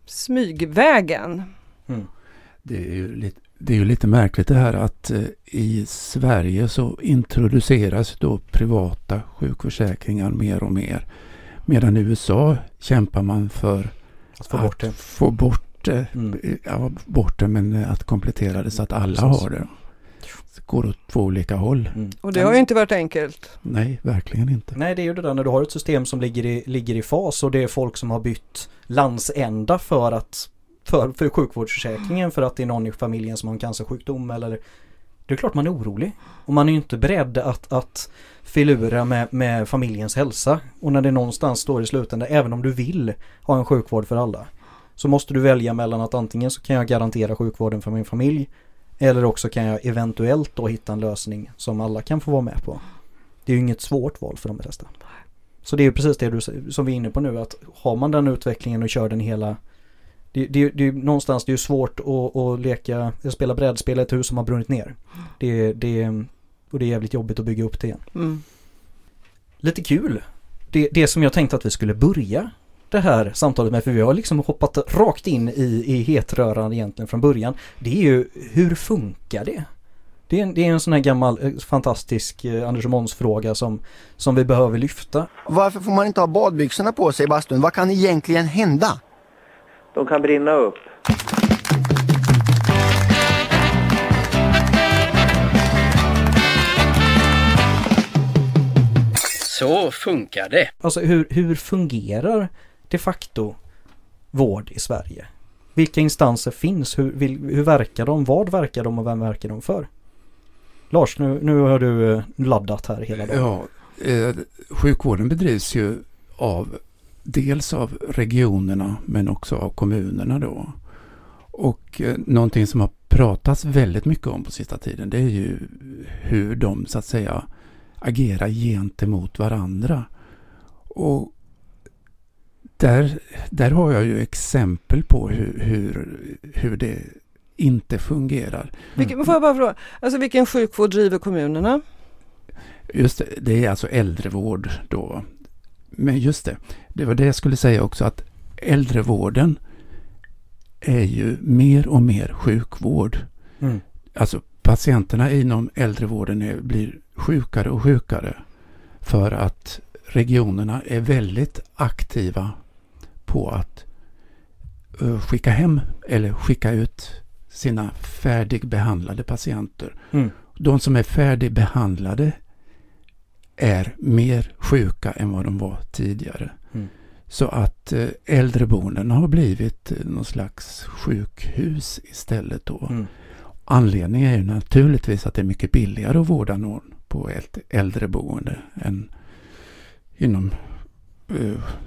Speaker 3: smygvägen.
Speaker 1: Mm.
Speaker 2: Det är ju lite, det är ju lite märkligt det här att eh, i Sverige så introduceras då privata sjukförsäkringar mer och mer. Medan i USA kämpar man för
Speaker 1: Att få bort det.
Speaker 2: få bort det.
Speaker 1: Mm.
Speaker 2: Ja, bort det men att komplettera det så att alla
Speaker 1: Precis.
Speaker 2: har det. Går åt två olika håll.
Speaker 1: Mm.
Speaker 3: Och det har ju inte varit enkelt.
Speaker 2: Nej, verkligen inte.
Speaker 1: Nej det är ju det där när du har ett system som ligger i, ligger i fas och det är folk som har bytt landsända för att för, för sjukvårdsförsäkringen för att det är någon i familjen som har en cancersjukdom eller Det är klart man är orolig och man är ju inte beredd att, att filura med, med familjens hälsa och när det någonstans står i slutändan även om du vill ha en sjukvård för alla så måste du välja mellan att antingen så kan jag garantera sjukvården för min familj eller också kan jag eventuellt då hitta en lösning som alla kan få vara med på. Det är ju inget svårt val för de flesta. Så det är ju precis det du, som vi är inne på nu att har man den utvecklingen och kör den hela det, det, det är ju någonstans det är ju svårt att, att leka, att spela brädspel i ett hus som har brunnit ner. Det, det, och det är jävligt jobbigt att bygga upp det igen.
Speaker 3: Mm.
Speaker 1: Lite kul. Det, det som jag tänkte att vi skulle börja det här samtalet med, för vi har liksom hoppat rakt in i, i hetröran egentligen från början. Det är ju, hur funkar det? Det är en, det är en sån här gammal eh, fantastisk eh, Anders Måns fråga som, som vi behöver lyfta.
Speaker 5: Varför får man inte ha badbyxorna på sig i bastun? Vad kan egentligen hända?
Speaker 6: De kan brinna upp.
Speaker 7: Så funkar det.
Speaker 1: Alltså hur, hur fungerar de facto vård i Sverige? Vilka instanser finns? Hur, vil, hur verkar de? Vad verkar de och vem verkar de för? Lars, nu, nu har du eh, laddat här hela dagen.
Speaker 2: Ja, eh, sjukvården bedrivs ju av dels av regionerna men också av kommunerna då. Och eh, någonting som har pratats väldigt mycket om på sista tiden det är ju hur de så att säga agerar gentemot varandra. Och där, där har jag ju exempel på hur, hur, hur det inte fungerar.
Speaker 3: Vilken, får jag bara fråga, alltså vilken sjukvård driver kommunerna?
Speaker 2: Just det, det är alltså äldrevård då. Men just det, det var det jag skulle säga också att äldrevården är ju mer och mer sjukvård.
Speaker 1: Mm.
Speaker 2: Alltså patienterna inom äldrevården är, blir sjukare och sjukare för att regionerna är väldigt aktiva på att eh, skicka hem eller skicka ut sina färdigbehandlade patienter.
Speaker 1: Mm.
Speaker 2: De som är färdigbehandlade är mer sjuka än vad de var tidigare.
Speaker 1: Mm.
Speaker 2: Så att eh, äldreboenden har blivit eh, någon slags sjukhus istället då.
Speaker 1: Mm.
Speaker 2: anledningen är ju naturligtvis att det är mycket billigare att vårda någon på ett äldreboende än inom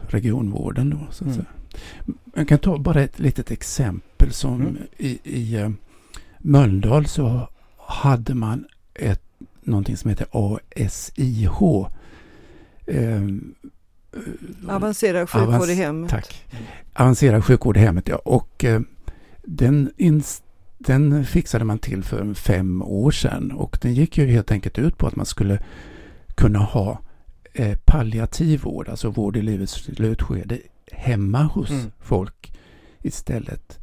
Speaker 2: regionvården. Då, så att
Speaker 1: Mm.
Speaker 2: säga. Jag kan ta bara ett litet exempel som
Speaker 1: Mm.
Speaker 2: i, i eh, Mölndal så hade man ett, någonting som heter ASIH. Eh,
Speaker 3: Avancerad sjukvård
Speaker 2: Avans-
Speaker 3: i hemmet.
Speaker 2: Tack. Avancerad sjukvård i hemmet, ja. Och eh, den, den fixade man till för fem år sedan. Och den gick ju helt enkelt ut på att man skulle kunna ha eh, palliativ vård, alltså vård i livets slutskede, hemma hos
Speaker 1: Mm.
Speaker 2: folk istället.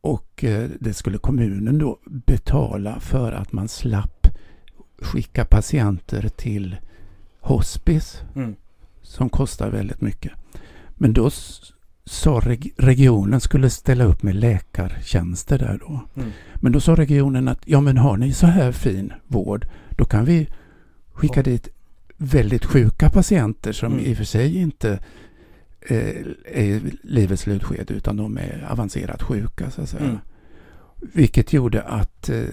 Speaker 2: Och eh, det skulle kommunen då betala för att man slapp skicka patienter till hospice
Speaker 1: Mm.
Speaker 2: som kostar väldigt mycket. Men då sa reg- regionen skulle ställa upp med läkartjänster där då.
Speaker 1: Mm.
Speaker 2: Men då sa regionen att ja men har ni så här fin vård då kan vi skicka
Speaker 1: Ja.
Speaker 2: dit väldigt sjuka patienter som
Speaker 1: Mm.
Speaker 2: i och för sig inte eh, är i livets slutskede utan de är avancerat sjuka så att säga.
Speaker 1: Mm.
Speaker 2: Vilket gjorde att eh,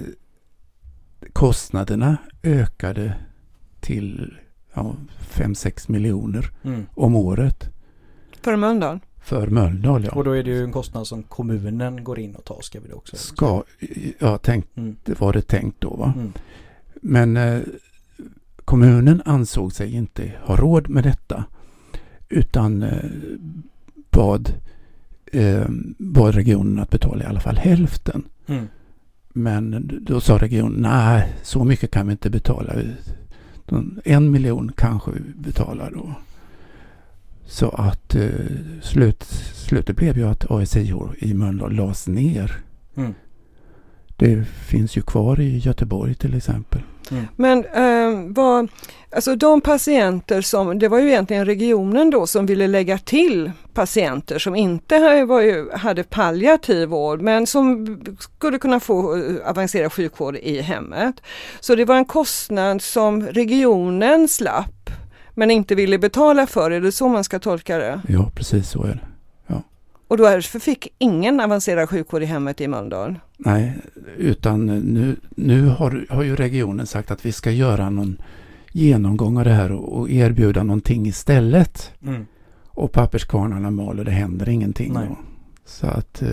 Speaker 2: kostnaderna ökade till ja, 5-6 miljoner
Speaker 1: Mm.
Speaker 2: om året
Speaker 3: För Mölndal.
Speaker 2: för Mölndal. Ja.
Speaker 1: Och då är det ju en kostnad som kommunen går in och tar ska vi det också.
Speaker 2: Ska, ja, tänkt,
Speaker 1: Mm.
Speaker 2: var det tänkt då va.
Speaker 1: Mm.
Speaker 2: Men eh, kommunen ansåg sig inte ha råd med detta utan eh, bad, eh, bad regionen att betala i alla fall hälften.
Speaker 1: Mm.
Speaker 2: Men då sa regionen, nej så mycket kan vi inte betala. En miljon kanske vi betalar då. Så att eh, slut, slutet blev ju att ASIH i Mölndal lades ner.
Speaker 1: Mm.
Speaker 2: Det finns ju kvar i Göteborg till exempel.
Speaker 3: Men eh, vad, alltså de patienter som, det var ju egentligen regionen då som ville lägga till patienter som inte hade, var ju, hade palliativ vård men som skulle kunna få eh, avancerad sjukvård i hemmet. Så det var en kostnad som regionen slapp men inte ville betala för. Är det så man ska tolka det?
Speaker 2: Ja, precis så är det.
Speaker 3: Och därför fick ingen avancerad sjukvård i hemmet i Mölndal.
Speaker 2: Nej, utan nu, nu har, har ju regionen sagt att vi ska göra någon genomgång av det här och, och erbjuda någonting istället.
Speaker 1: Mm.
Speaker 2: Och papperskvarnarna mal och det händer ingenting.
Speaker 1: Nej.
Speaker 2: Då. Så att, eh,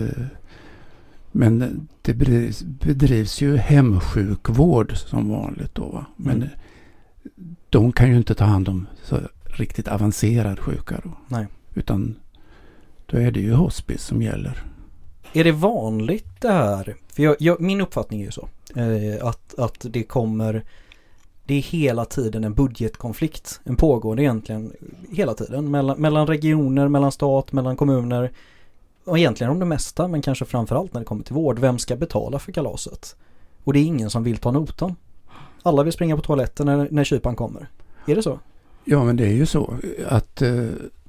Speaker 2: men det bedrivs, bedrivs ju hemsjukvård som vanligt då. Va? Men
Speaker 1: Mm.
Speaker 2: de kan ju inte ta hand om så riktigt avancerad sjuka då.
Speaker 1: Nej.
Speaker 2: Utan då är det ju hospice som gäller.
Speaker 1: Är det vanligt det här? För jag, jag, min uppfattning är ju så. Eh, att, att det kommer Det är hela tiden en budgetkonflikt. En pågående egentligen hela tiden. Mellan, mellan regioner, mellan stat, mellan kommuner. Och egentligen om det mesta men kanske framförallt när det kommer till vård. Vem ska betala för kalaset? Och det är ingen som vill ta notan. Alla vill springa på toaletten när, när kypan kommer. Är det så?
Speaker 2: Ja, men det är ju så att eh,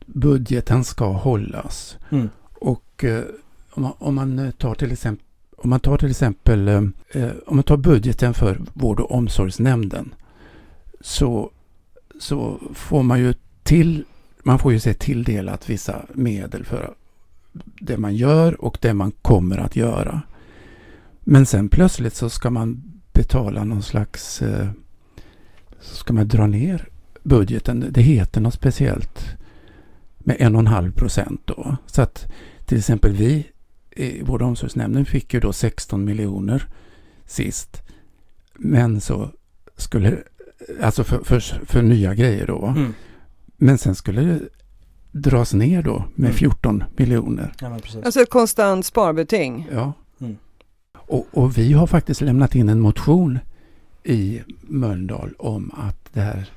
Speaker 2: budgeten ska hållas.
Speaker 1: Mm.
Speaker 2: Och eh, om, man, om man eh, tar till exempel om man tar till exempel eh, eh, om man tar budgeten för vård och omsorgsnämnden så, så får man ju till man får ju se tilldelat vissa medel för det man gör och det man kommer att göra. Men sen plötsligt så ska man betala någon slags eh, så ska man dra ner budgeten. Det heter något speciellt med en och en halv procent då. Så att till exempel vi i vård och omsorgsnämnden fick ju då 16 miljoner sist. Men så skulle, alltså för, för, för nya grejer då.
Speaker 1: Mm.
Speaker 2: Men sen skulle det dras ner då med
Speaker 1: Mm.
Speaker 2: 14 miljoner.
Speaker 1: Ja.
Speaker 3: Alltså ett konstant sparbeting.
Speaker 2: Ja.
Speaker 1: Mm.
Speaker 2: Och, och vi har faktiskt lämnat in en motion i Mölndal om att det här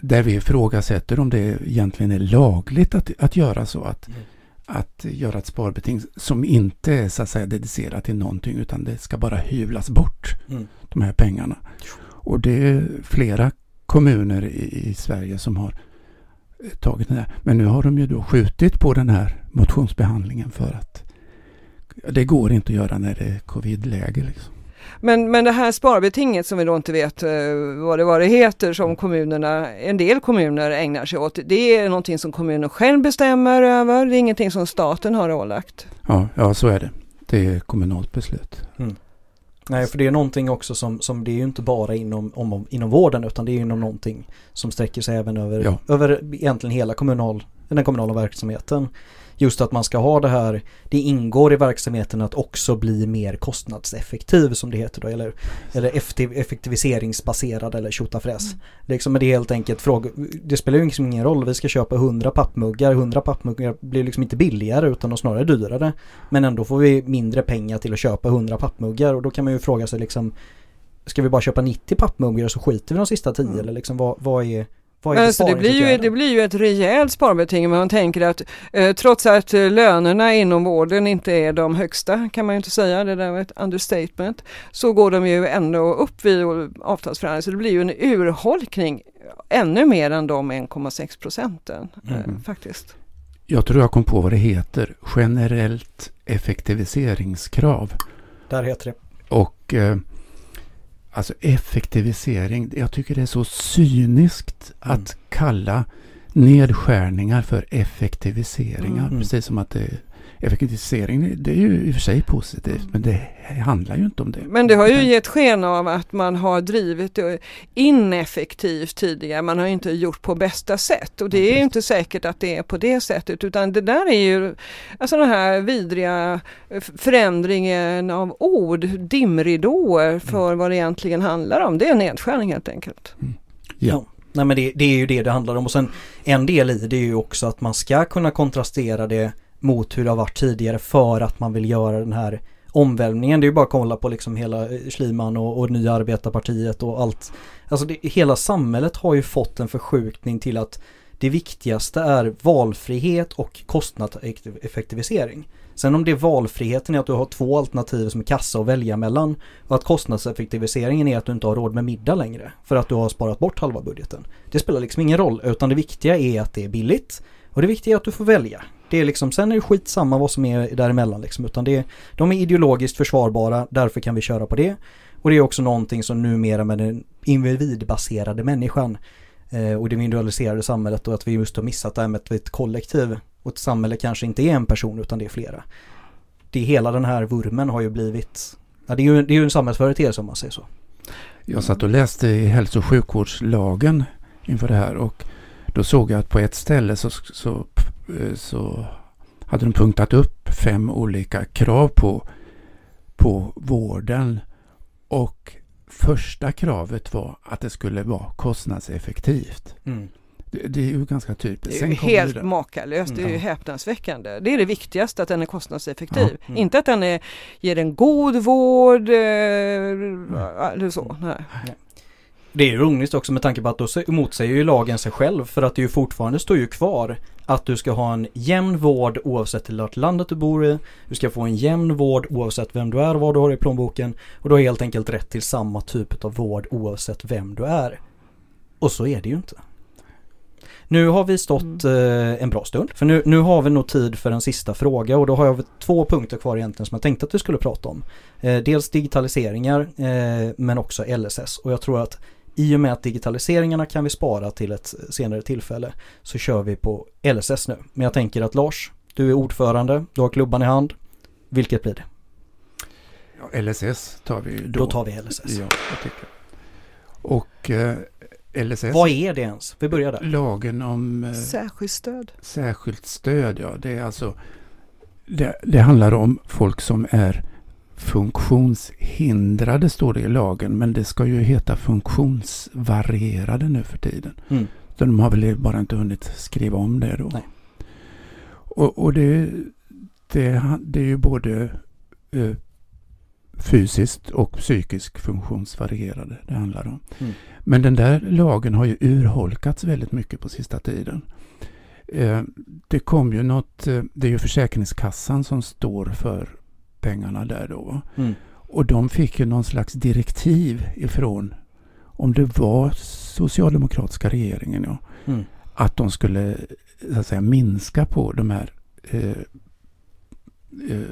Speaker 2: där vi ifrågasätter om det egentligen är lagligt att, att göra så. Att,
Speaker 1: Mm.
Speaker 2: att göra ett sparbeting som inte är så att säga dedicerat till någonting utan det ska bara hyvlas bort,
Speaker 1: Mm.
Speaker 2: de här pengarna. Och det är flera kommuner i, i Sverige som har eh, tagit den här. Men nu har de ju då skjutit på den här motionsbehandlingen för att det går inte att göra när det är covid-läge. Liksom.
Speaker 3: Men, men det här sparbetinget som vi då inte vet eh, vad, det, vad det heter som kommunerna, en del kommuner ägnar sig åt. Det är någonting som kommunen själv bestämmer över. Det är ingenting som staten har ålagt.
Speaker 2: Ja, ja, så är det. Det är kommunalt beslut.
Speaker 1: Nej, för det är någonting också som, som det är ju inte bara inom, om, inom vården utan det är inom någonting som sträcker sig även över,
Speaker 2: Ja.
Speaker 1: över egentligen hela kommunal, den kommunala verksamheten. Just att man ska ha det här, det ingår i verksamheten att också bli mer kostnadseffektiv som det heter då, eller, eller effektiv, effektiviseringsbaserad eller tjotafräs. Liksom, men det är helt enkelt fråga, det spelar ju liksom ingen roll, vi ska köpa 100 pappmuggar, 100 pappmuggar blir liksom inte billigare utan de snarare dyrare. Men ändå får vi mindre pengar till att köpa 100 pappmuggar och då kan man ju fråga sig liksom Ska vi bara köpa 90 pappmuggar så skiter vi de sista 10 eller liksom vad, vad är vad är
Speaker 3: Alltså det, blir ju, det blir ju ett rejält sparbeting men man tänker att eh, trots att eh, lönerna inom vården inte är de högsta kan man ju inte säga, det där var ett understatement, så går de ju ändå upp vid avtalsförhandlingar så det blir ju en urholkning ännu mer än de 1,6 procenten eh,
Speaker 2: Mm.
Speaker 3: faktiskt.
Speaker 2: Jag tror jag kom på vad det heter. Generellt effektiviseringskrav.
Speaker 1: Där heter det.
Speaker 2: Och eh, alltså effektivisering, jag tycker det är så cyniskt
Speaker 1: Mm.
Speaker 2: att kalla nedskärningar för effektiviseringar.
Speaker 1: Mm.
Speaker 2: Precis som att det, effektivisering, det är ju i och för sig positivt, men det handlar ju inte om det.
Speaker 3: Men det har ju gett sken av att man har drivit det ineffektivt tidigare, man har inte gjort på bästa sätt. Och det är ju inte säkert att det är på det sättet. Utan det där är ju alltså den här vidriga förändringen av ord, dimridåer för vad det egentligen handlar om. Det är nedskärning helt enkelt.
Speaker 2: Ja.
Speaker 1: Nej men det, det är ju det det handlar om. Och sen en del i det är ju också att man ska kunna kontrastera det mot hur det har varit tidigare för att man vill göra den här omvälvningen. Det är ju bara att kolla på liksom hela Schliman Schliemann och, och Nya Arbetarpartiet och allt. Alltså det, hela samhället har ju fått en förskjutning till att det viktigaste är valfrihet och kostnadseffektivisering. Sen om det är valfriheten är att du har två alternativ som är kassa att välja mellan och att kostnadseffektiviseringen är att du inte har råd med middag längre för att du har sparat bort halva budgeten. Det spelar liksom ingen roll utan det viktiga är att det är billigt och det viktiga är att du får välja. Det är liksom, sen är det skitsamma vad som är däremellan liksom utan det de är ideologiskt försvarbara, därför kan vi köra på det. Och det är också någonting som numera med den individbaserade människan eh, och det individualiserade samhället och att vi just har missat det här med att vi är ett kollektiv och ett samhälle kanske inte är en person utan det är flera. Det är hela den här vurmen har ju blivit, ja, det är ju, det är ju en samhällsföreteelse om man säger så.
Speaker 2: Jag satt och läste i hälso och sjukvårdslagen inför det här och då såg jag att på ett ställe så, så, så hade de punktat upp fem olika krav på, på vården och första kravet var att det skulle vara kostnadseffektivt.
Speaker 1: Mm.
Speaker 2: Det, det är ju ganska typiskt.
Speaker 3: Det är ju helt
Speaker 2: det-
Speaker 3: makalöst, det är ju
Speaker 2: Ja.
Speaker 3: häpnadsväckande. Det är det viktigaste, att den är kostnadseffektiv.
Speaker 2: Ja.
Speaker 1: Mm.
Speaker 3: Inte att den är, ger en god vård eh, eller så. Nej.
Speaker 1: Det är ju roligt också med tanke på att då motsäger ju lagen sig själv för att det ju fortfarande står ju kvar att du ska ha en jämn vård oavsett i vart landet du bor i. Du ska få en jämn vård oavsett vem du är och vad du har i plånboken. Och du har helt enkelt rätt till samma typ av vård oavsett vem du är. Och så är det ju inte. Nu har vi stått eh, en bra stund. För nu, nu har vi nog tid för en sista fråga och då har jag två punkter kvar egentligen som jag tänkte att vi skulle prata om. Eh, dels digitaliseringar eh, men också LSS. Och jag tror att i och med att digitaliseringarna kan vi spara till ett senare tillfälle så kör vi på LSS nu. Men jag tänker att Lars, du är ordförande, du har klubban i hand. Vilket blir det?
Speaker 2: Ja, LSS tar vi då.
Speaker 1: Då tar vi LSS.
Speaker 2: Ja, jag tycker. Och eh, LSS,
Speaker 1: Vad är det ens? Vi börjar där.
Speaker 2: lagen om eh,
Speaker 3: Särskilt stöd.
Speaker 2: särskilt stöd, ja. Det är alltså det, det handlar om folk som är funktionshindrade står det i lagen, men det ska ju heta funktionsvarierade nu för tiden.
Speaker 1: Mm.
Speaker 2: Så de har väl bara inte hunnit skriva om det då.
Speaker 1: Nej.
Speaker 2: Och, och det, det, det är ju både eh, fysiskt och psykisk funktionsvarierade det handlar om.
Speaker 1: Mm.
Speaker 2: Men den där lagen har ju urholkats väldigt mycket på sista tiden. Eh, det kom ju något, eh, det är ju Försäkringskassan som står för pengarna där då.
Speaker 1: Mm.
Speaker 2: Och de fick ju någon slags direktiv ifrån, om det var socialdemokratiska regeringen, ja,
Speaker 1: Mm.
Speaker 2: att de skulle så att säga, minska på de här eh, eh,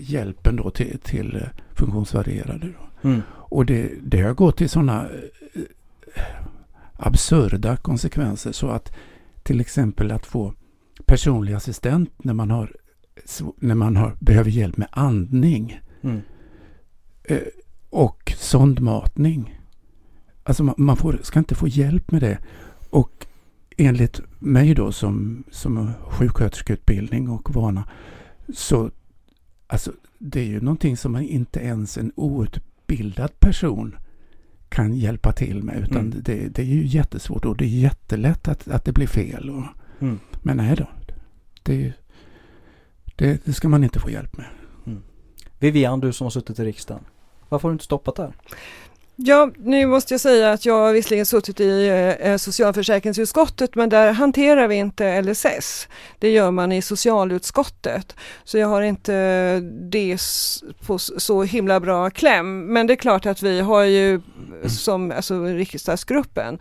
Speaker 2: hjälpen då till, till funktionsvarierade. Då.
Speaker 1: Mm.
Speaker 2: Och det, det har gått till sådana eh, absurda konsekvenser så att till exempel att få personlig assistent när man har när man har, behöver hjälp med andning.
Speaker 1: Mm.
Speaker 2: Eh, och sondmatning. Alltså man, man får, ska inte få hjälp med det. Och enligt mig då som, som sjuksköterskeutbildning och vana så alltså det är ju någonting som man inte ens en outbildad person kan hjälpa till med utan
Speaker 1: Mm.
Speaker 2: det, det är ju jättesvårt och det är jättelätt att, att det blir fel. Och,
Speaker 1: Mm.
Speaker 2: Men nej då, det, det, det ska man inte få hjälp med.
Speaker 1: Vivian, du som har suttit i riksdagen. Varför har du inte stoppat där?
Speaker 3: Ja, nu måste jag säga att jag har visserligen suttit i eh, socialförsäkringsutskottet men där hanterar vi inte LSS. Det gör man i socialutskottet. Så jag har inte det s- på så himla bra kläm. Men det är klart att vi har ju som alltså, riksdagsgruppen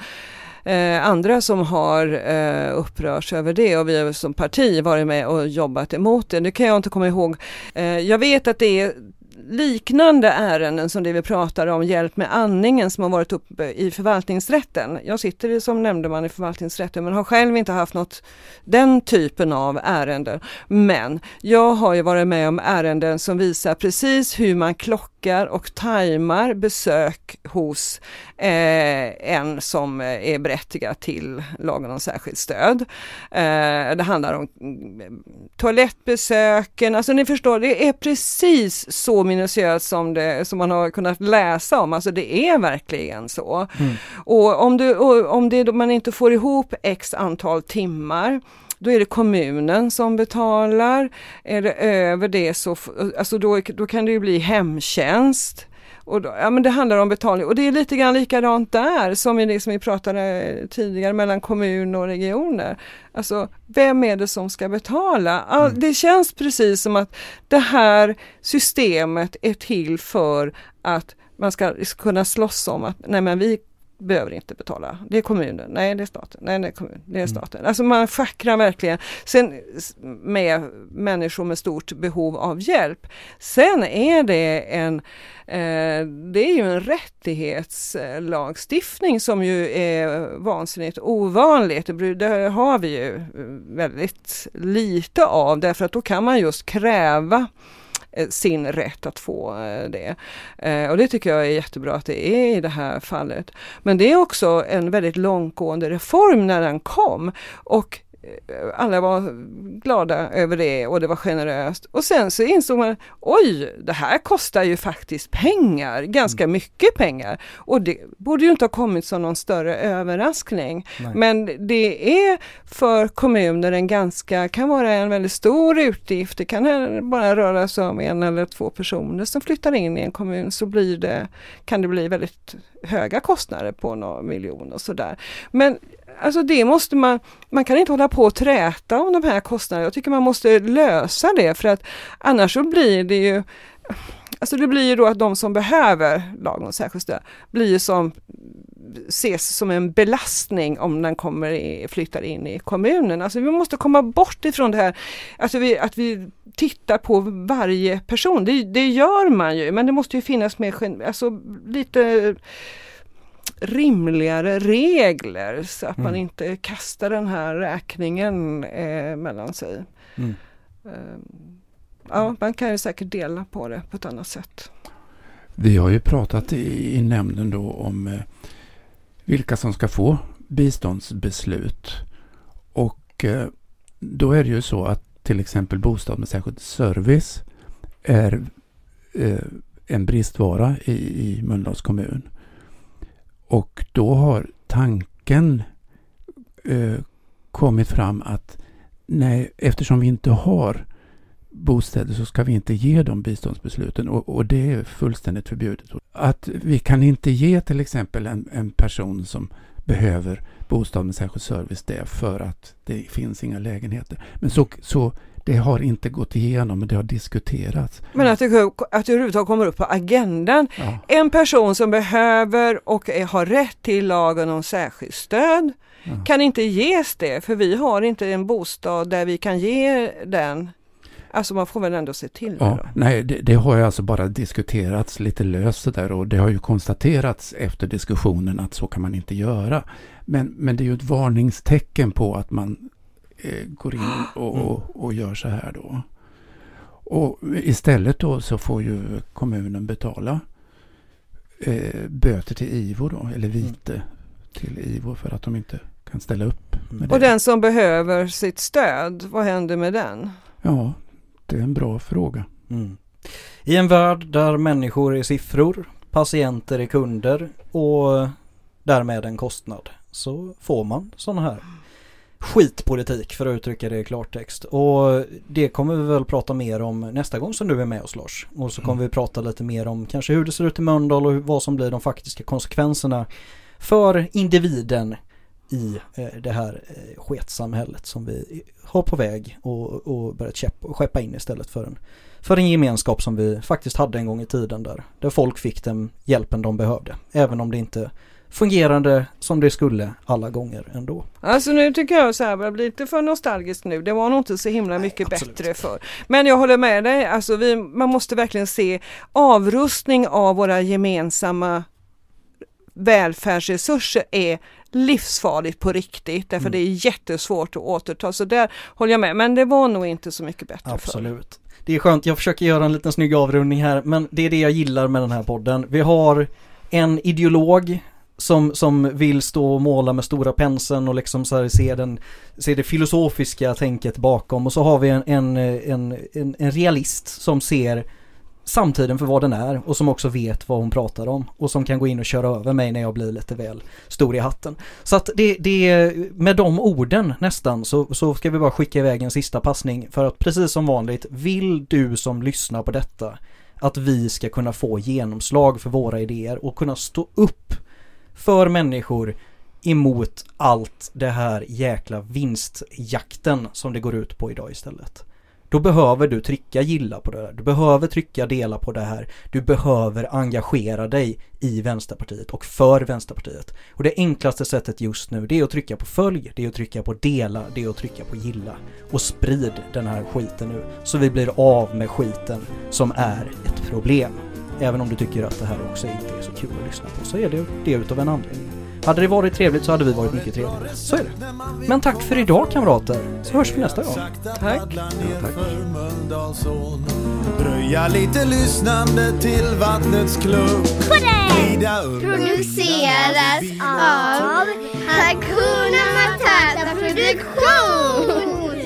Speaker 3: Eh, andra som har eh, upprörts över det och vi har som parti varit med och jobbat emot det. Nu kan jag inte komma ihåg. Eh, jag vet att det är liknande ärenden som det vi pratar om, hjälp med andningen som har varit uppe i förvaltningsrätten. Jag sitter som nämndeman i förvaltningsrätten men har själv inte haft något den typen av ärenden. Men jag har ju varit med om ärenden som visar precis hur man klockar och tajmar besök hos eh, en som är berättigad till lagen om särskilt stöd. Eh, det handlar om mm, toalettbesöken, alltså ni förstår, det är precis så minutiöst som, det, som man har kunnat läsa om, alltså det är verkligen så.
Speaker 1: Mm.
Speaker 3: Och om, du, och om det, man inte får ihop x antal timmar då är det kommunen som betalar. Är det över det så alltså då, då kan det ju bli hemtjänst. Och då, ja, men det handlar om betalning och det är lite grann likadant där som i det som vi pratade tidigare mellan kommun och regioner. Alltså vem är det som ska betala? All, Det känns precis som att det här systemet är till för att man ska kunna slåss om att nej men vi behöver inte betala. Det är kommunen, nej det är staten, nej det är kommunen, det är staten. Alltså man schackrar verkligen. Sen med människor med stort behov av hjälp. Sen är det en, eh, det är ju en rättighetslagstiftning som ju är vansinnigt ovanligt. Det har vi ju väldigt lite av därför att då kan man just kräva Eh, sin rätt att få eh, det. Eh, och det tycker jag är jättebra att det är i det här fallet. Men det är också en väldigt långtgående reform när den kom och alla var glada över det och det var generöst. Och sen så insåg man, oj, det här kostar ju faktiskt pengar, ganska mycket pengar. Och det borde ju inte ha kommit som någon större överraskning.
Speaker 1: Nej.
Speaker 3: Men det är för kommuner en ganska, kan vara en väldigt stor utgift. Det kan bara röra sig om en eller två personer som flyttar in i en kommun så blir det, kan det bli väldigt höga kostnader på några miljoner och sådär. Men alltså det måste man, man kan inte hålla på och träta om de här kostnaderna. Jag tycker man måste lösa det för att annars så blir det ju Alltså det blir ju då att de som behöver lagen om särskilt stöd blir ju som ses som en belastning om den kommer i, flyttar in i kommunen. Alltså vi måste komma bort ifrån det här alltså vi, att vi tittar på varje person. Det, det gör man ju men det måste ju finnas mer, alltså lite rimligare regler så att man
Speaker 1: Mm.
Speaker 3: inte kastar den här räkningen eh, mellan sig.
Speaker 1: Mm.
Speaker 3: Eh, ja, man kan ju säkert dela på det på ett annat sätt.
Speaker 2: Vi har ju pratat i, i nämnden då om eh, vilka som ska få biståndsbeslut. Och eh, då är det ju så att till exempel bostad med särskild service är eh, en bristvara i, i Mölndals kommun. Och då har tanken eh, kommit fram att nej, eftersom vi inte har bostäder så ska vi inte ge de biståndsbesluten och, och det är fullständigt förbjudet. Att vi kan inte ge till exempel en, en person som behöver bostad med särskild service det för att det finns inga lägenheter. Men så, så det har inte gått igenom men det har diskuterats.
Speaker 3: Men att det, att det överhuvudtaget kommer upp på agendan.
Speaker 2: Ja.
Speaker 3: En person som behöver och har rätt till lagen om särskilt stöd
Speaker 2: Ja.
Speaker 3: kan inte ges det för vi har inte en bostad där vi kan ge den. Alltså man får väl ändå se till det
Speaker 2: Ja,
Speaker 3: då.
Speaker 2: nej, det, det har ju alltså bara diskuterats lite löst där och det har ju konstaterats efter diskussionen att så kan man inte göra. Men, men det är ju ett varningstecken på att man går in och, och, och gör så här då. Och istället då så får ju kommunen betala eh, böter till IVO då, eller vite till IVO för att de inte kan ställa upp med det.
Speaker 3: Och den som behöver sitt stöd, vad händer med den?
Speaker 2: Ja, det är en bra fråga.
Speaker 1: Mm. I en värld där människor är siffror, patienter är kunder och därmed en kostnad så får man sådana här skitpolitik för att uttrycka det i klartext. Och det kommer vi väl prata mer om nästa gång som du är med oss Lars. Och så kommer vi prata lite mer om kanske hur det ser ut i Mölndal och vad som blir de faktiska konsekvenserna för individen i eh, det här eh, sketsamhället som vi har på väg och, och börjat skeppa in istället för en, för en gemenskap som vi faktiskt hade en gång i tiden där, där folk fick den hjälpen de behövde. Även om det inte fungerade som det skulle alla gånger ändå.
Speaker 3: Alltså nu tycker jag så här börjar bli lite för nostalgiskt nu. Det var nog inte så himla mycket
Speaker 1: absolut.
Speaker 3: bättre för. Men jag håller med dig, alltså vi, man måste verkligen se avrustning av våra gemensamma välfärdsresurser är livsfarligt på riktigt därför
Speaker 1: Mm.
Speaker 3: det är jättesvårt att återta. Så där håller jag med, men det var nog inte så mycket bättre.
Speaker 1: Absolut. Det är skönt, jag försöker göra en liten snygg avrundning här men det är det jag gillar med den här podden. Vi har en ideolog som, som vill stå och måla med stora penseln och liksom så här se, den, se det filosofiska tänket bakom och så har vi en, en, en, en, en realist som ser samtiden för vad den är och som också vet vad hon pratar om och som kan gå in och köra över mig när jag blir lite väl stor i hatten. Så att det, det med de orden nästan så, så ska vi bara skicka iväg en sista passning för att precis som vanligt vill du som lyssnar på detta att vi ska kunna få genomslag för våra idéer och kunna stå upp för människor emot allt det här jäkla vinstjakten som det går ut på idag istället. Då behöver du trycka gilla på det här. Du behöver trycka dela på det här. Du behöver engagera dig i Vänsterpartiet och för Vänsterpartiet. Och det enklaste sättet just nu det är att trycka på följ, det är att trycka på dela, det är att trycka på gilla. Och sprid den här skiten nu så vi blir av med skiten som är ett problem. Även om du tycker att det här också inte är så kul att lyssna på så är det det utav en anledning. Hade det varit trevligt så hade vi varit mycket trevligare. Så är det. Men tack för idag kamrater, så hörs vi nästa gång.
Speaker 3: Tack.
Speaker 8: Röja lite lyssnande till vattnets under
Speaker 9: Produceras av Hakuna Matata Produktion.